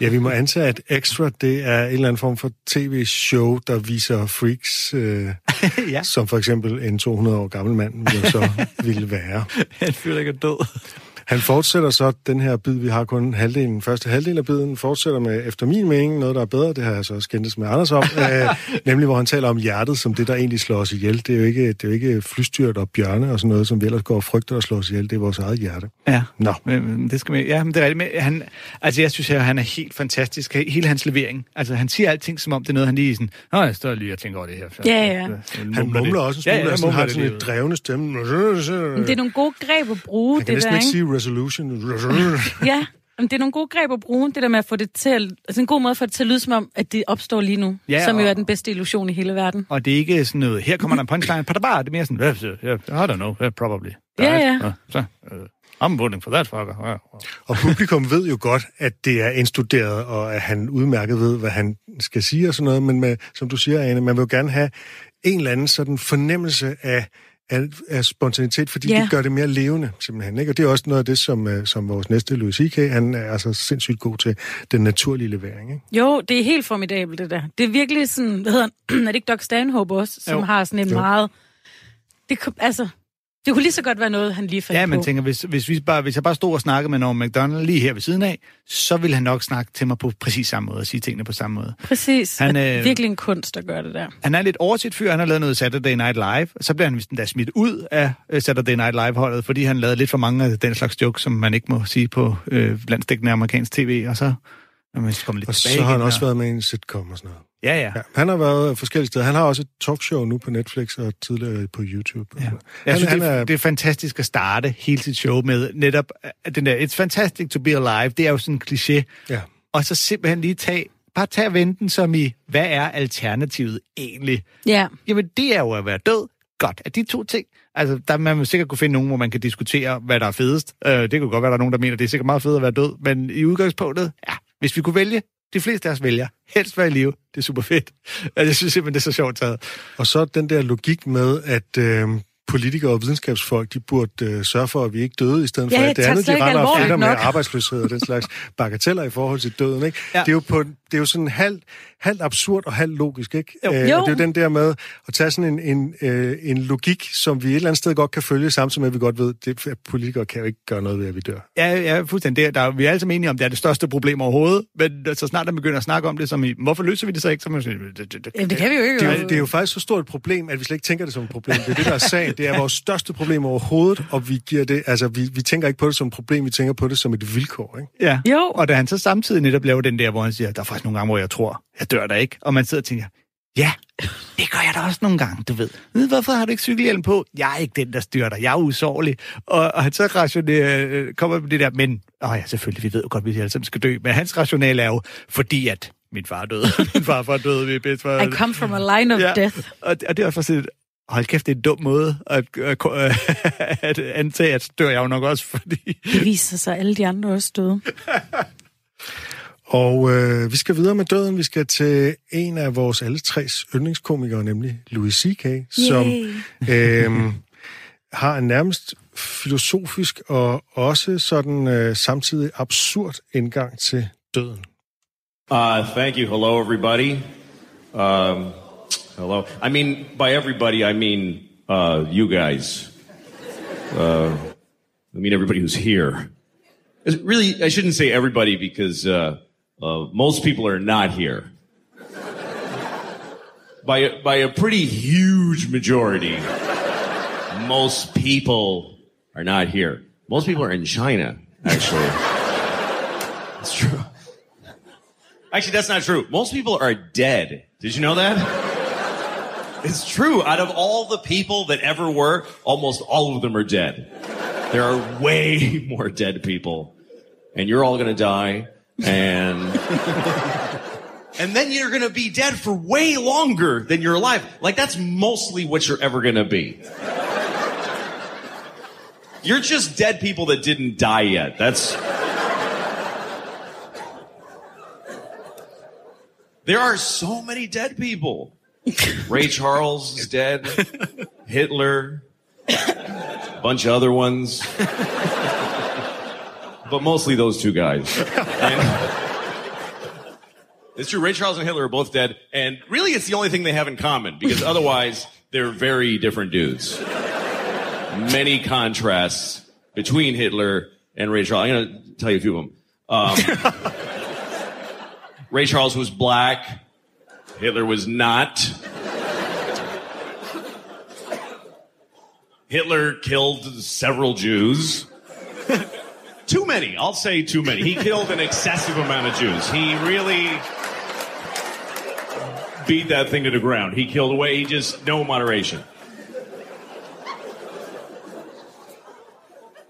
Ja, vi må antage, at Extra, det er en eller anden form for tv-show, der viser freaks, øh, ja. som for eksempel en 200 år gammel mand jo så ville være. Han føler ikke er død. Han fortsætter så den her bid, vi har kun halvdelen, første halvdel af biden, fortsætter med, efter min mening, noget, der er bedre, det har jeg så også skændtes med Anders om, øh, nemlig hvor han taler om hjertet som det, der egentlig slår os ihjel. Det er jo ikke, det er jo ikke flystyrt og bjørne og sådan noget, som vi ellers går og frygter at slå os ihjel. Det er vores eget hjerte. Ja. Nå. Men, det skal man, ja, men det er rigtigt. Men han, altså, jeg synes, at han er helt fantastisk. Hele hans levering. Altså, han siger alting, som om det er noget, han lige sådan, Nå, jeg står lige og tænker over det her. Ja, ja. Han mumler også en smule, Ja, ja, og sådan mumler har det sådan et drevne stemme. Men det er nogle gode greb at bruge, Han kan det der, ikke ikke? sige resolution. Ja, men det er nogle gode greb at bruge, det der med at få det til at, altså en god måde at få det til at lyde som om, at det opstår lige nu, Ja, ja, som jo og- er den bedste illusion i hele verden. Og det er ikke sådan noget, her kommer der en punchline, padabara, det er mere sådan, yeah, I don't know, yeah, probably. Ja, ja. Uh, så, uh, I'm voting for that fucker. Uh. Og publikum ved jo godt, at det er indstuderet, og at han udmærket ved, hvad han skal sige og sådan noget, men med, som du siger, Ane, man vil jo gerne have en eller anden sådan fornemmelse af, af, af spontanitet, fordi Ja. det gør det mere levende, simpelthen. Ikke? Og det er også noget af det, som, øh, som vores næste Louis C.K., han er altså sindssygt god til, den naturlige levering. Ikke? Jo, det er helt formidabelt, det der. Det er virkelig sådan, hvad hedder han? er det ikke Doc Stanhope også, som Jo. har sådan en Jo. meget... Det, altså, det kunne lige så godt være noget, han lige fandt Ja, man på. tænker, hvis, hvis, vi bare, hvis jeg bare stod og snakkede med Norm MacDonald lige her ved siden af, så ville han nok snakke til mig på præcis samme måde og sige tingene på samme måde. Præcis. Han, Han, øh, øh... Virkelig en kunst at gøre det der. Han er lidt overset fyr, han har lavet noget Saturday Night Live, så bliver han vist endda smidt ud af øh, Saturday Night Live-holdet, fordi han lavede lidt for mange af den slags jokes, som man ikke må sige på øh, landstækkende amerikansk tv, og så er man kommet lidt Og tilbage så har han igen, også og- været med i en sitcom og sådan noget. Ja, ja. Ja, han har været forskellige steder. Han har også et talkshow nu på Netflix og tidligere på YouTube. Ja. Han, Jeg synes, han det, er, er, det er fantastisk at starte hele sit show med netop øh, den der, it's fantastic to be alive, det er jo sådan en kliché, ja. og så simpelthen lige tage, bare tage venten som i, hvad er alternativet egentlig? Ja. Jamen, det er jo at være død. Godt, at de to ting. Altså, der man vil sikkert kunne finde nogen, hvor man kan diskutere, hvad der er fedest. Øh, det kunne godt være, der er nogen, der mener, det er sikkert meget fedt at være død. Men i udgangspunktet, ja, hvis vi kunne vælge, de fleste af os vælger, helst være i live. Det er super fedt. Altså, jeg synes simpelthen, det er så sjovt taget. Og så den der logik med, at øh, politikere og videnskabsfolk, de burde øh, sørge for, at vi ikke døde, i stedet for Ja, at jeg det andet, de render og fletter med arbejdsløshed og den slags bagateller i forhold til døden. Ikke? Ja. Ja. Det, er jo på, det er jo sådan halvt halvt absurd og halvt logisk, ikke? Jo. Øh, og det er jo den der med at tage sådan en, en, øh, en logik, som vi et eller andet sted godt kan følge, samtidig med, at vi godt ved, at det, politikere kan jo ikke gøre noget ved, at vi dør. Ja, ja, fuldstændig. Det, er- der, er- vi er alle sammen enige om, det er det største problem overhovedet, men så snart man begynder at snakke om det, som i, hvorfor løser vi det så ikke? Så man siger, det, det, det, Jamen, det kan vi jo ikke. Det er, jo, det er jo faktisk så stort et problem, at vi slet ikke tænker det som et problem. Det er det, der er sagen. Det er vores største problem overhovedet, og vi giver det, altså vi, vi tænker ikke på det som et problem, vi tænker på det som et vilkår, ikke? Ja. Jo. Og da han så samtidig netop laver den der, hvor han siger, der er faktisk nogle gange, hvor jeg tror, jeg dør der ikke. Og man sidder og tænker, ja, det gør jeg da også nogle gange, du ved. Hvorfor har du ikke cykelhjelm på? Jeg er ikke den, der styrter. Jeg er usårlig. Og, og han så rationerer, øh, kommer med det der, men, åh ja, selvfølgelig, vi ved jo godt, at vi alle sammen skal dø. Men hans rationale er jo, fordi at min far døde, min farfar døde, min bedstefar I come from a line of Ja. death. Og, og det er også sådan, hold kæft, det er en dum måde at, at, at antage, at dør jeg jo nok også, fordi... Det viser sig, at alle de andre også døde. Og øh, vi skal videre med døden. Vi skal til en af vores alle tres yndlingskomikere, nemlig Louis C.K., som øh, har en nærmest filosofisk og også sådan øh, samtidig absurd indgang til døden. Uh, thank you. Hello, everybody. Um, hello. I mean, by everybody, I mean uh, you guys. Uh, I mean everybody who's here. It's really, I shouldn't say everybody because uh, uh, most people are not here. by a, by a pretty huge majority, most people are not here. Most people are in China, actually. that's true. Actually, that's not true. Most people are dead. Did you know that? It's true. Out of all the people that ever were, almost all of them are dead. There are way more dead people. And you're all gonna die. And, and then you're gonna be dead for way longer than you're alive. Like that's mostly what you're ever gonna be. You're just dead people that didn't die yet. That's, There are so many dead people. Ray Charles is dead. Hitler. A bunch of other ones. But mostly those two guys. And- it's true. Ray Charles and Hitler are both dead. And really, it's the only thing they have in common because otherwise, they're very different dudes. Many contrasts between Hitler and Ray Charles. I'm going to tell you a few of them. Um, Ray Charles was black. Hitler was not. Hitler killed several Jews. Too many. I'll say too many. He killed an excessive amount of Jews. He really beat that thing to the ground. He killed away. He just, no moderation.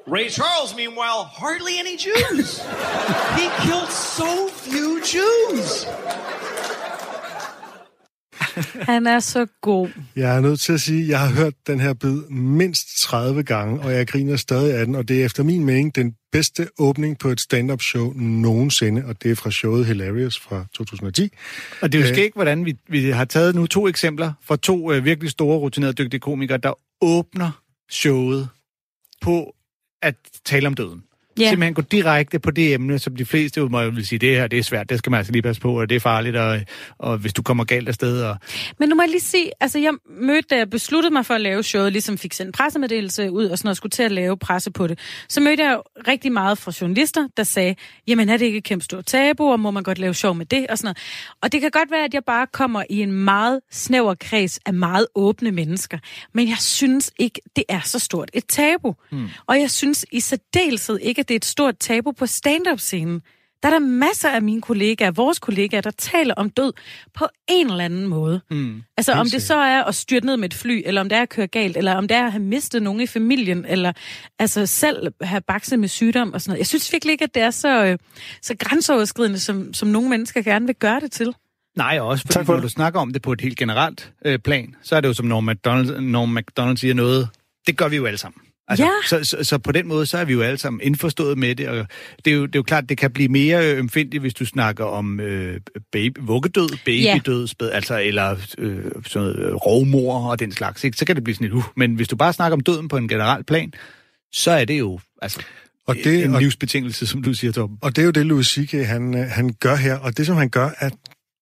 Ray Charles, meanwhile, hardly any Jews. he killed so few Jews. Han er så god. Jeg er nødt til at sige, at jeg har hørt den her bid mindst 30 gange, og jeg griner stadig af den, og det er efter min mening den bedste åbning på et stand-up show nogensinde, og det er fra showet Hilarious fra 2010. Og det er jo Øh. skægt, hvordan vi, vi har taget nu to eksempler fra to øh, virkelig store, rutinerede, dygtige komikere, der åbner showet på at tale om døden. Ja. Simpelthen gå direkte på det emne, som de fleste jo må vil sige, det her det er svært, det skal man altså lige passe på, og det er farligt, og, og hvis du kommer galt afsted. Og... Men nu må jeg lige sige, altså jeg mødte, da jeg besluttede mig for at lave showet, ligesom fik sendt en pressemeddelelse ud og sådan noget, skulle til at lave presse på det, så mødte jeg jo rigtig meget fra journalister, der sagde, jamen er det ikke et kæmpe stort tabu, og må man godt lave show med det, og sådan noget. Og det kan godt være, at jeg bare kommer i en meget snæver kreds af meget åbne mennesker, men jeg synes ikke, det er så stort et tabu. Hmm. Og jeg synes i særdeleshed ikke, det er et stort tabu på stand-up-scenen. Der er der masser af mine kollegaer, vores kollegaer, der taler om død på en eller anden måde. Mm, altså om det så er at styrte ned med et fly, eller om det er at køre galt, eller om det er at have mistet nogen i familien, eller altså selv have bakset med sygdom og sådan noget. Jeg synes virkelig ikke, at det er så, øh, så grænseoverskridende, som, som nogle mennesker gerne vil gøre det til. Nej, også fordi Tak for når det. du snakker om det på et helt generelt øh, plan, så er det jo som når McDonald's, når McDonald's siger noget, det gør vi jo alle sammen. Altså, Ja. så, så, så på den måde, så er vi jo alle sammen indforstået med det, og det er jo, det er jo klart, det kan blive mere øh, ømfindtigt, hvis du snakker om øh, baby, vuggedød, babydød, spæd, altså, eller øh, sådan noget, øh, rovmor og den slags, ikke? så kan det blive sådan lidt, uh. men hvis du bare snakker om døden på en generel plan, så er det jo altså, Og det- en og- livsbetingelse, som du siger, Torben. Og det er jo det, Louis C.K. Han, øh, han gør her, og det, som han gør, er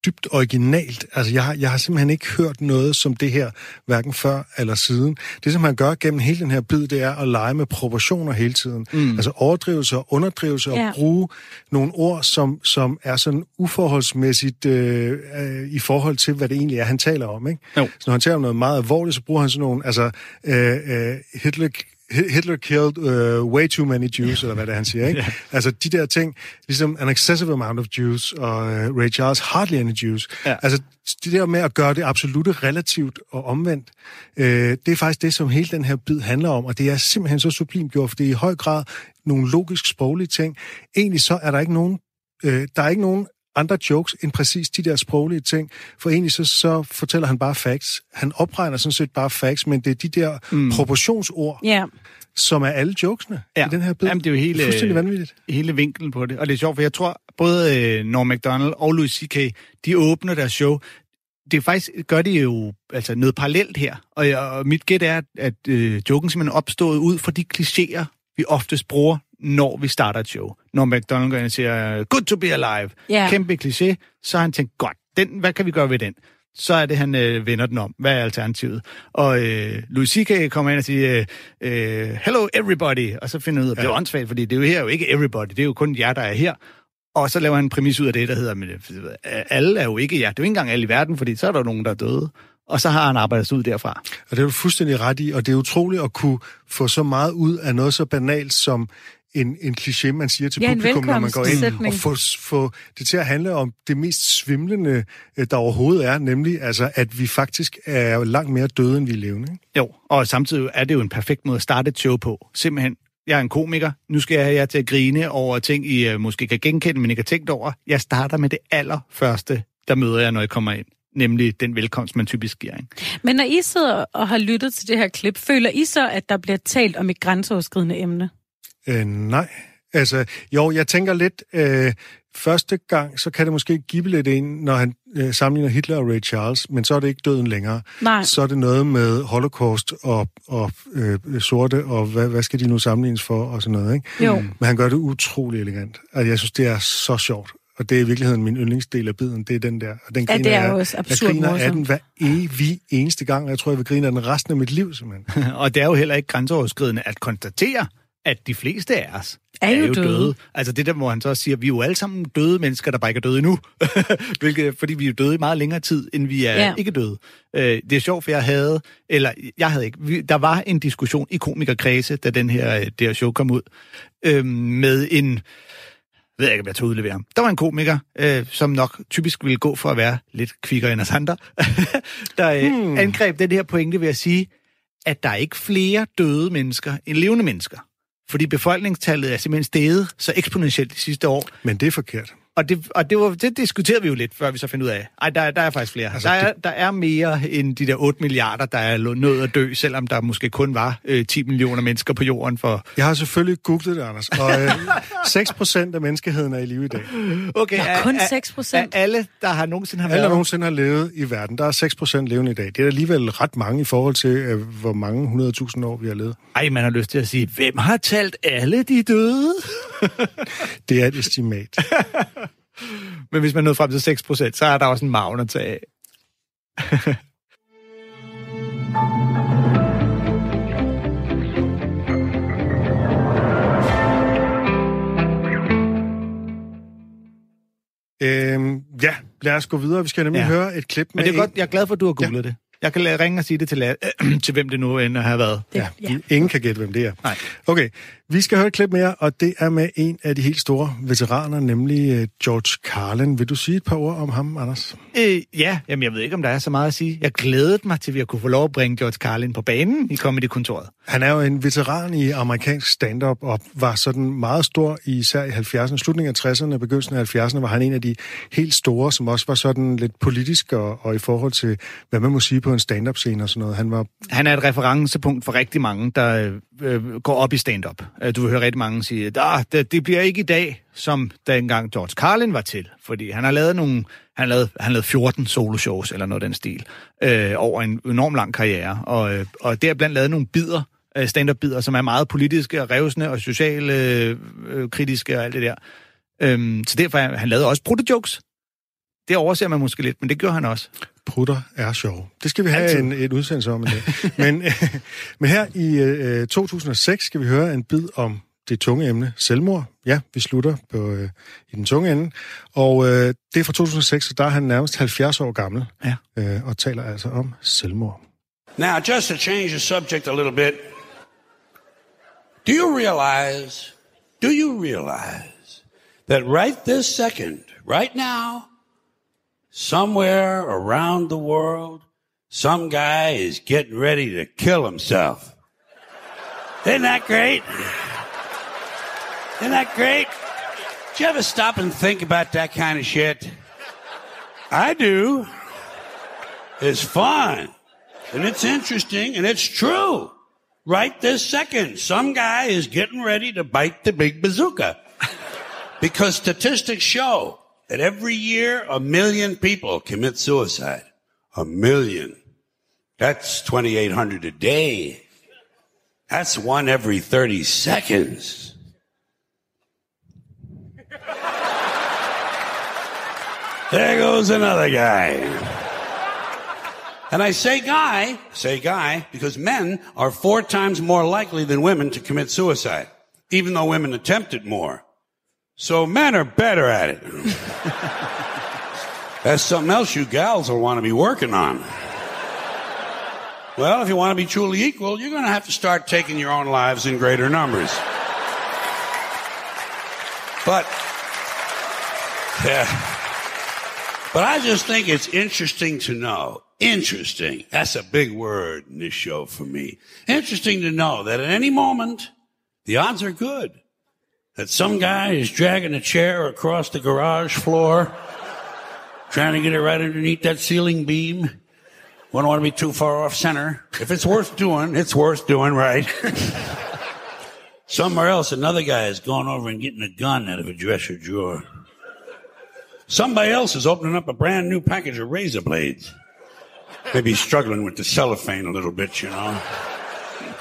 dybt originalt. Altså, jeg har, jeg har simpelthen ikke hørt noget som det her, hverken før eller siden. Det, som han gør gennem hele den her bid, det er at lege med proportioner hele tiden. Mm. Altså overdrivelse og underdrivelse, Ja. og bruge nogle ord, som, som er sådan uforholdsmæssigt øh, øh, i forhold til, hvad det egentlig er, han taler om. Ikke? Jo. Så når han taler om noget meget alvorligt, så bruger han sådan nogle, altså, øh, øh, Hitler, Hitler killed uh, way too many Jews, eller hvad det er, han siger, ikke? Ja. Altså, de der ting, ligesom an excessive amount of Jews, og uh, Ray Charles, hardly any Jews. Ja. Altså, det der med at gøre det absolute relativt og omvendt, øh, det er faktisk det, som hele den her bid handler om, og det er simpelthen så sublimt gjort, for det er i høj grad nogle logisk sproglige ting. Egentlig så er der ikke nogen, øh, der er ikke nogen andre jokes end præcis de der sproglige ting, for egentlig så, så fortæller han bare facts. Han opregner sådan set bare facts, men det er de der mm. proportionsord, Ja. som er alle jokesene ja. i den her bid. Jamen, det er jo hele, fuldstændig vanvittigt. hele vinklen på det. Og det er sjovt, for jeg tror, både øh, Norm MacDonald og Louis C.K., de åbner deres show. Det er faktisk, gør de jo altså noget parallelt her. Og, jeg, og mit gæt er, at øh, joken simpelthen er opstået ud fra de klichéer, vi oftest bruger, når vi starter et show. Når McDonald går ind og siger, good to be alive. Ja. Kæmpe kliché. Så har han tænkt, godt, den, hvad kan vi gøre ved den? Så er det, han øh, vender den om. Hvad er alternativet? Og øh, Louis C.K. kommer ind og siger, øh, hello everybody. Og så finder han ud af, at det er åndssvagt, fordi det er jo her jo ikke everybody. Det er jo kun jer, der er her. Og så laver han en præmis ud af det, der hedder, men øh, alle er jo ikke jer. Det er jo ikke engang alle i verden, fordi så er der nogen, der er døde. Og så har han arbejdet sig ud derfra. Og det er du fuldstændig ret i, og det er utroligt at kunne få så meget ud af noget så banalt som en, en kliché, man siger til Ja, publikum, når man går ind, og få, få det til at handle om det mest svimlende, øh, der overhovedet er, nemlig altså, at vi faktisk er langt mere døde, end vi er levende. Ikke? Jo, og samtidig er det jo en perfekt måde at starte et show på. Simpelthen, jeg er en komiker. Nu skal jeg have jer til at grine over ting, I øh, måske kan genkende, men ikke har tænkt over. Jeg starter med det allerførste, der møder jeg, når jeg kommer ind. Nemlig den velkomst, man typisk giver. Ikke? Men når I sidder og har lyttet til det her klip, føler I så, at der bliver talt om et grænseoverskridende emne? Øh, nej. Altså, jo, jeg tænker lidt, øh, første gang, så kan det måske give lidt ind, når han øh, sammenligner Hitler og Ray Charles, men så er det ikke døden længere. Nej. Så er det noget med holocaust og, og øh, sorte, og hvad, hvad skal de nu sammenlignes for, og sådan noget, ikke? Jo. Men han gør det utrolig elegant. Altså, jeg synes, det er så sjovt. Og det er i virkeligheden min yndlingsdel af biden, det er den der. Og den Ja, griner det er jeg- jo også Jeg absurd griner af morsomt. den hver evig eneste gang, og jeg tror, jeg vil grine af den resten af mit liv, simpelthen. og det er jo heller ikke grænseoverskridende at konstatere, at de fleste af os Er jo døde. Altså det der, hvor han så siger, at vi er jo alle sammen døde mennesker, der bare ikke er døde endnu. Hvilket, fordi vi er jo døde i meget længere tid, end vi er Ja. ikke døde. Øh, det er sjovt, for jeg havde, eller jeg havde ikke, vi, der var en diskussion i komikerkredse, da den her, øh, det her show kom ud, øh, med en, ved jeg ikke, om jeg tager udlevere ham. Der var en komiker, øh, som nok typisk ville gå for at være lidt kvikkere end os andre, der øh, hmm. angreb den her pointe ved at sige, at der er ikke flere døde mennesker end levende mennesker. Fordi befolkningstallet er simpelthen steget så eksponentielt de sidste år. Men det er forkert. Og det, og det, var, det diskuterede vi jo lidt, før vi så fandt ud af, ej, der, der er faktisk flere. Altså, der, er, der er mere end de der 8 milliarder, der er nået at dø, selvom der måske kun var øh, 10 millioner mennesker på jorden for... Jeg har selvfølgelig googlet det, Anders, og øh, 6% af menneskeheden er i live i dag. Okay, Nå, kun 6 procent. Alle, der har nogensinde har Alle, der været... nogensinde har levet i verden, der er 6% levende i dag. Det er alligevel ret mange i forhold til, øh, hvor mange 100.000 år vi har levet. Ej, man har lyst til at sige, hvem har talt alle de døde? Det er et estimat. Men hvis man nåede frem til 6 procent, så er der også en maven at tage af. øhm, ja, lad os gå videre. Vi skal nemlig ja. Høre et klip med Men det er godt, jeg er glad for, at du har googlet ja. det. Jeg kan lade ringe og sige det til, la- til hvem det nu end har været. Ja, Ja. ingen kan gætte, hvem det er. Nej. Okay, vi skal høre et klip mere, og det er med en af de helt store veteraner, nemlig øh, George Carlin. Vil du sige et par ord om ham, Anders? Øh, ja, jamen jeg ved ikke, om der er så meget at sige. Jeg glædede mig til, at vi kunne få lov at bringe George Carlin på banen i Comedy-kontoret. Han er jo en veteran i amerikansk stand-up, og var sådan meget stor, i især i 70'erne, slutningen af 60'erne og begyndelsen af 70'erne, var han en af de helt store, som også var sådan lidt politisk, og, og i forhold til, hvad man må sige på en stand-up-scene og sådan noget. Han var Han er et referencepunkt for rigtig mange, der øh, øh går op i stand-up. Øh, du vil høre rigtig mange sige, at det, det bliver ikke i dag, som da engang George Carlin var til. Fordi han har lavet nogle, han lavede, lavet, han lavede lavet 14 soloshows, eller noget af den stil, øh, over en enorm lang karriere. Og, øh, og deriblandt lavet nogle bider, øh, stand-up-bider, som er meget politiske og revsende og sociale øh, kritiske og alt det der. Øhm, så derfor, han lavede også brutto jokes. det overser man måske lidt, men det gør han også. Prutter er sjov. Det skal vi have Altid. en, et udsendelse om en dag. men, men her i øh, 2006 skal vi høre en bid om det tunge emne selvmord. Ja, vi slutter på, øh, i den tunge ende. Og øh, det er fra 2006, så der er han nærmest 70 år gammel. Ja. Øh, og taler altså om selvmord. Now, just to change the subject a little bit, do you realize, do you realize that right this second, right now, somewhere around the world, some guy is getting ready to kill himself? Isn't that great? Isn't that great? Do you ever stop and think about that kind of shit? I do. It's fun. And it's interesting and it's true. Right this second, some guy is getting ready to bite the big bazooka. because statistics show that every year a million people commit suicide. A million. That's 2,800 a day. That's one every 30 seconds. There goes another guy. And I say guy, say guy, because men are four times more likely than women to commit suicide, even though women attempt it more. So men are better at it. That's something else you gals will want to be working on. Well, if you want to be truly equal, you're going to have to start taking your own lives in greater numbers. But, yeah. But I just think it's interesting to know. Interesting. That's a big word in this show for me. Interesting to know that at any moment, the odds are good that some guy is dragging a chair across the garage floor, trying to get it right underneath that ceiling beam. Wouldn't want to be too far off center. If it's worth doing, it's worth doing right. Somewhere else, another guy is going over and getting a gun out of a dresser drawer. Somebody else is opening up a brand new package of razor blades. Maybe struggling with the cellophane a little bit, you know.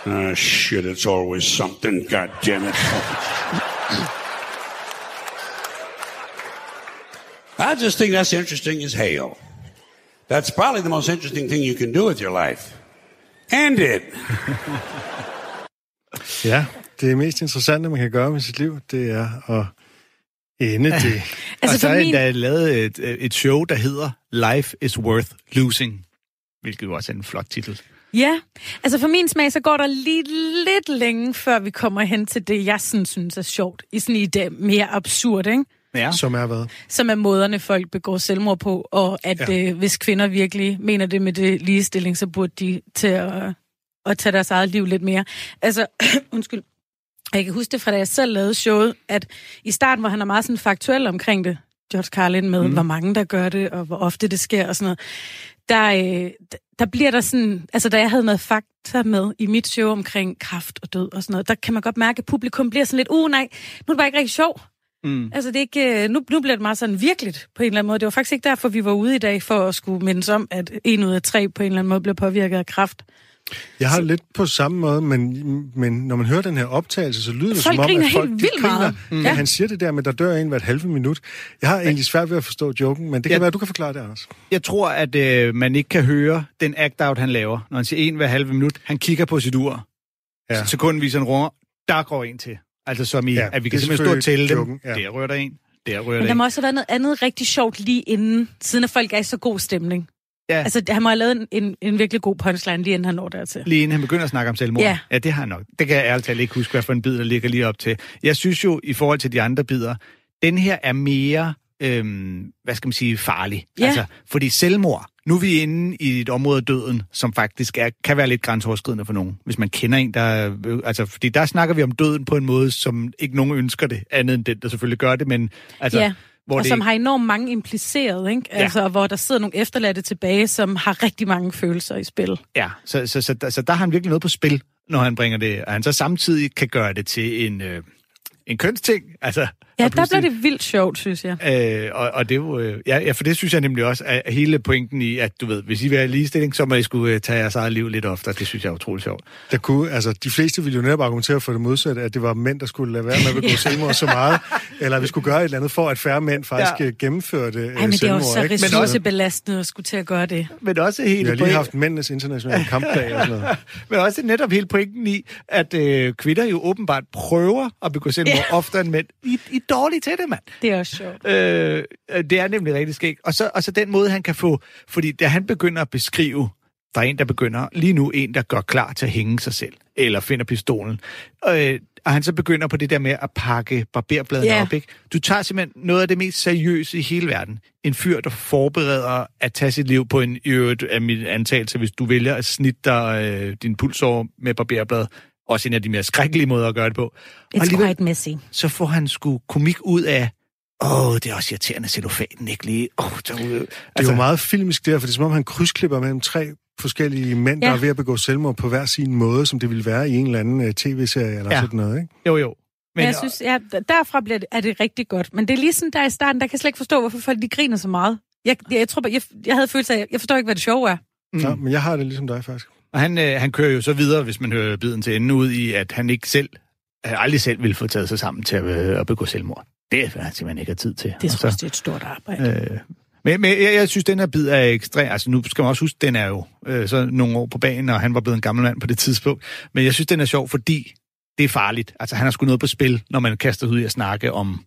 Ah, shit, it's always something. God damn it. I just think that's interesting as hell. That's probably the most interesting thing you can do with your life. End it. Ja, det mest interessante, man kan gøre med sit liv, det er at ende det. Altså, og så for er min- der lavet et, et show, der hedder Life is Worth Losing, hvilket jo også er en flot titel. Ja, altså for min smag, så går der lige lidt længe, før vi kommer hen til det, jeg sådan synes er sjovt. I sådan i det mere absurd, ikke? Ja. Som er hvad? Som er måderne, folk begår selvmord på, og at Ja. øh, hvis kvinder virkelig mener det med det ligestilling, så burde de til at, at tage deres eget liv lidt mere. Altså, undskyld. Jeg kan huske det fra da jeg selv lavede showet, at i starten, hvor han er meget sådan faktuel omkring det, George Carlin med, mm. hvor mange der gør det, og hvor ofte det sker og sådan noget, der, øh, der bliver der sådan, altså da jeg havde noget fakta med i mit show omkring kraft og død og sådan noget, der kan man godt mærke, at publikum bliver sådan lidt, uh nej, nu er det bare ikke rigtig sjov. Mm. Altså det er ikke, øh, nu, nu bliver det meget sådan virkeligt på en eller anden måde. Det var faktisk ikke derfor, vi var ude i dag for at skulle mindes om, at en ud af tre på en eller anden måde bliver påvirket af kraft. Jeg har lidt på samme måde, men, men når man hører den her optagelse, så lyder det Folk som om, at folk helt de vildt griner, meget. Mm. Ja. Han siger det der med, der dør en hvert halve minut. Jeg har egentlig svært ved at forstå joken, men det kan Ja. være, du kan forklare det, Anders. Jeg tror, at øh, man ikke kan høre den act-out, han laver. Når han siger en hver halve minut, han kigger på sit ur. Ja. Ja. Sekundviser en runger, der går en til. Altså som i, Ja, at vi det kan simpelthen stå og tælle dem. joken, ja. Der rører der en, der rører Men der der en. må også have været noget andet rigtig sjovt lige inden, siden at folk er i så god stemning. Ja. Altså, han må have lavet en, en, en virkelig god punchline, lige inden han når dertil. Lige inden han begynder at snakke om selvmord. Ja. ja, det har han nok. Det kan jeg ærligt talt ikke huske, hvad for en bid, der ligger lige op til. Jeg synes jo, i forhold til de andre bidder, den her er mere, øhm, hvad skal man sige, farlig. Ja. Altså, fordi selvmord, nu er vi inde i et område af døden, som faktisk er, kan være lidt grænseoverskridende for nogen. Hvis man kender en, der... øh, Altså, fordi der snakker vi om døden på en måde, som ikke nogen ønsker det, andet end den, der selvfølgelig gør det, men altså... ja, Hvor og det, som har enormt mange impliceret, ikke? Altså, hvor der sidder nogle efterladte tilbage, som har rigtig mange følelser i spil. Ja, så, så, så, så, så der har han virkelig noget på spil, når han bringer det, og han så samtidig kan gøre det til en, øh, en kønsting. Altså, Ja, der blev det vildt sjovt, synes jeg. Øh, og, og det er jo, øh, ja, ja, for det synes jeg nemlig også er hele pointen i, at du ved, hvis I vil have ligestilling, så må I skulle øh, tage jeres eget liv lidt oftere. Det synes jeg er utroligt sjovt. Der kunne, altså, de fleste ville jo netop argumentere for det modsatte, at det var mænd, der skulle lade være med at begå selvmord så meget, eller at vi skulle gøre et eller andet for, at færre mænd faktisk Ja. ja. gennemførte øh, Ej, men det er selvmord. jo så ikke? ressourcebelastende at skulle til at gøre det. Men også hele Vi har lige pointen- haft mændenes internationale kampdag og sådan noget. Men også netop hele pointen i, at øh, kvinder jo åbenbart prøver at begå selvmord Ja. oftere end mænd. I, I dårlige til det, mand. Det er også sjovt. Øh, øh, det er nemlig rigtig skægt. Og så, og så den måde, han kan få... Fordi da han begynder at beskrive, der er en, der begynder, lige nu en, der gør klar til at hænge sig selv, eller finder pistolen, øh, og han så begynder på det der med at pakke barberbladene Ja. op, ikke? Du tager simpelthen noget af det mest seriøse i hele verden. En fyr, der forbereder at tage sit liv på en i øvrigt af min antagelse, hvis du vælger at snitte dig øh, din pulsår med barberblad. Også en af de mere skrækkelige måder at gøre det på. Og It's alligevel- quite messy. så får han sgu komik ud af, åh, det er også irriterende, cellofanen ikke lige. Åh, der, altså, Det er jo meget filmisk der, for det er som om, han krydsklipper mellem tre forskellige mænd, der Ja. er ved at begå selvmord på hver sin måde, som det ville være i en eller anden uh, tv-serie eller Ja. sådan noget, ikke? Jo, jo. Men jeg synes, ja, derfra bliver det, er det rigtig godt. Men det er lige sådan der i starten, der kan jeg slet ikke forstå, hvorfor folk de griner så meget. Jeg, jeg, jeg tror jeg, jeg havde følelse af, jeg forstår ikke, hvad det sjove er. Mm. Ja, men jeg har det ligesom dig, faktisk. Og han, øh, han kører jo så videre, hvis man hører biden til ende ud i, at han ikke selv, han aldrig selv vil få taget sig sammen til at, øh, at begå selvmord. Det er han simpelthen ikke har tid til. Det jeg, så, det er et stort arbejde. øh, men, men jeg, jeg synes, den her bid er ekstrem. Altså, nu skal man også huske, den er jo øh, så nogle år på banen, og han var blevet en gammel mand på det tidspunkt. Men jeg synes, den er sjov, fordi det er farligt. Altså, han har sgu noget på spil, når man kaster ud i at snakke om,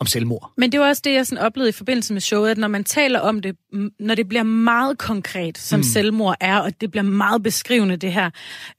om selvmord. Men det var også det, jeg sådan oplevede i forbindelse med showet, at når man taler om det, når det bliver meget konkret, som mm. selvmord er, og det bliver meget beskrivende det her.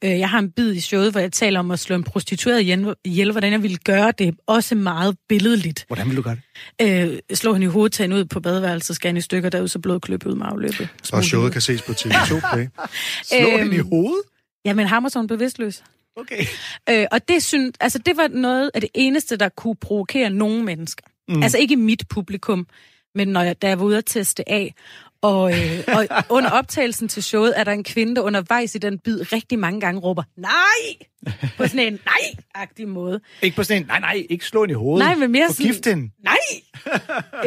Øh, jeg har en bid i showet, hvor jeg taler om at slå en prostitueret ihjel, hvordan jeg ville gøre det, også meget billedligt. Hvordan vil du gøre det? Øh, slå hende i hovedet, tage hende ud på badeværelset, skære hende i stykker, derud så blod kløb ud med afløbet. Og showet kan ses på TV2 Play. Slå Øhm, hende i hovedet? Ja, men hammer så hun bevidstløs. Okay. Øh, og det, synes, altså, det var noget af det eneste, der kunne provokere nogle mennesker. Mm. Altså ikke mit publikum, men når jeg, da jeg var ude at teste af. Og, øh, og under optagelsen til showet er der en kvinde, der undervejs i den bid rigtig mange gange råber, nej! På sådan en nej-agtig måde. Ikke på sådan en, nej, nej, ikke slå hende i hovedet. Nej, men mere sådan- Forgift hende. Nej!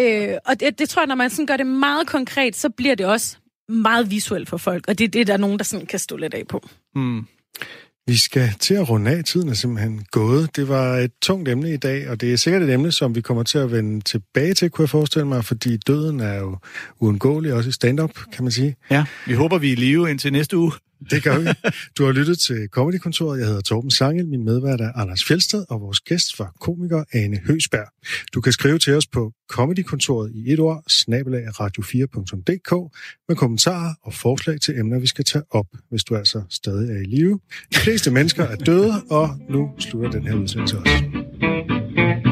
øh, og det, det tror jeg, når man sådan gør det meget konkret, så bliver det også meget visuelt for folk. Og det er det, der er nogen, der sådan kan stå lidt af på. Mm. Vi skal til at runde af. Tiden er simpelthen gået. Det var et tungt emne i dag, og det er sikkert et emne, som vi kommer til at vende tilbage til, kunne jeg forestille mig, fordi døden er jo uundgåelig, også i stand-up, kan man sige. Ja, vi håber, vi er i live indtil næste uge. Det gør vi. Du har lyttet til Comedykontoret. Jeg hedder Torben Sangel. Min medvært er Anders Fjelsted, og vores gæst var komiker Ane Høsberg. Du kan skrive til os på comedykontoret i et ord, snabelag radio4.dk, med kommentarer og forslag til emner, vi skal tage op, hvis du altså stadig er i live. De fleste mennesker er døde, og nu slutter den her udsendelse også.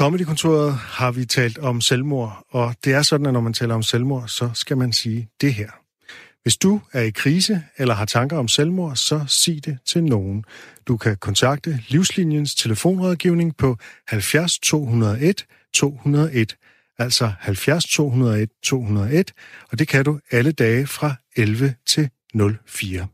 Comedykontoret har vi talt om selvmord, og det er sådan, at når man taler om selvmord, så skal man sige det her. Hvis du er i krise eller har tanker om selvmord, så sig det til nogen. Du kan kontakte Livslinjens telefonrådgivning på 70 201 201, altså 70 201 201, og det kan du alle dage fra 11 til 04.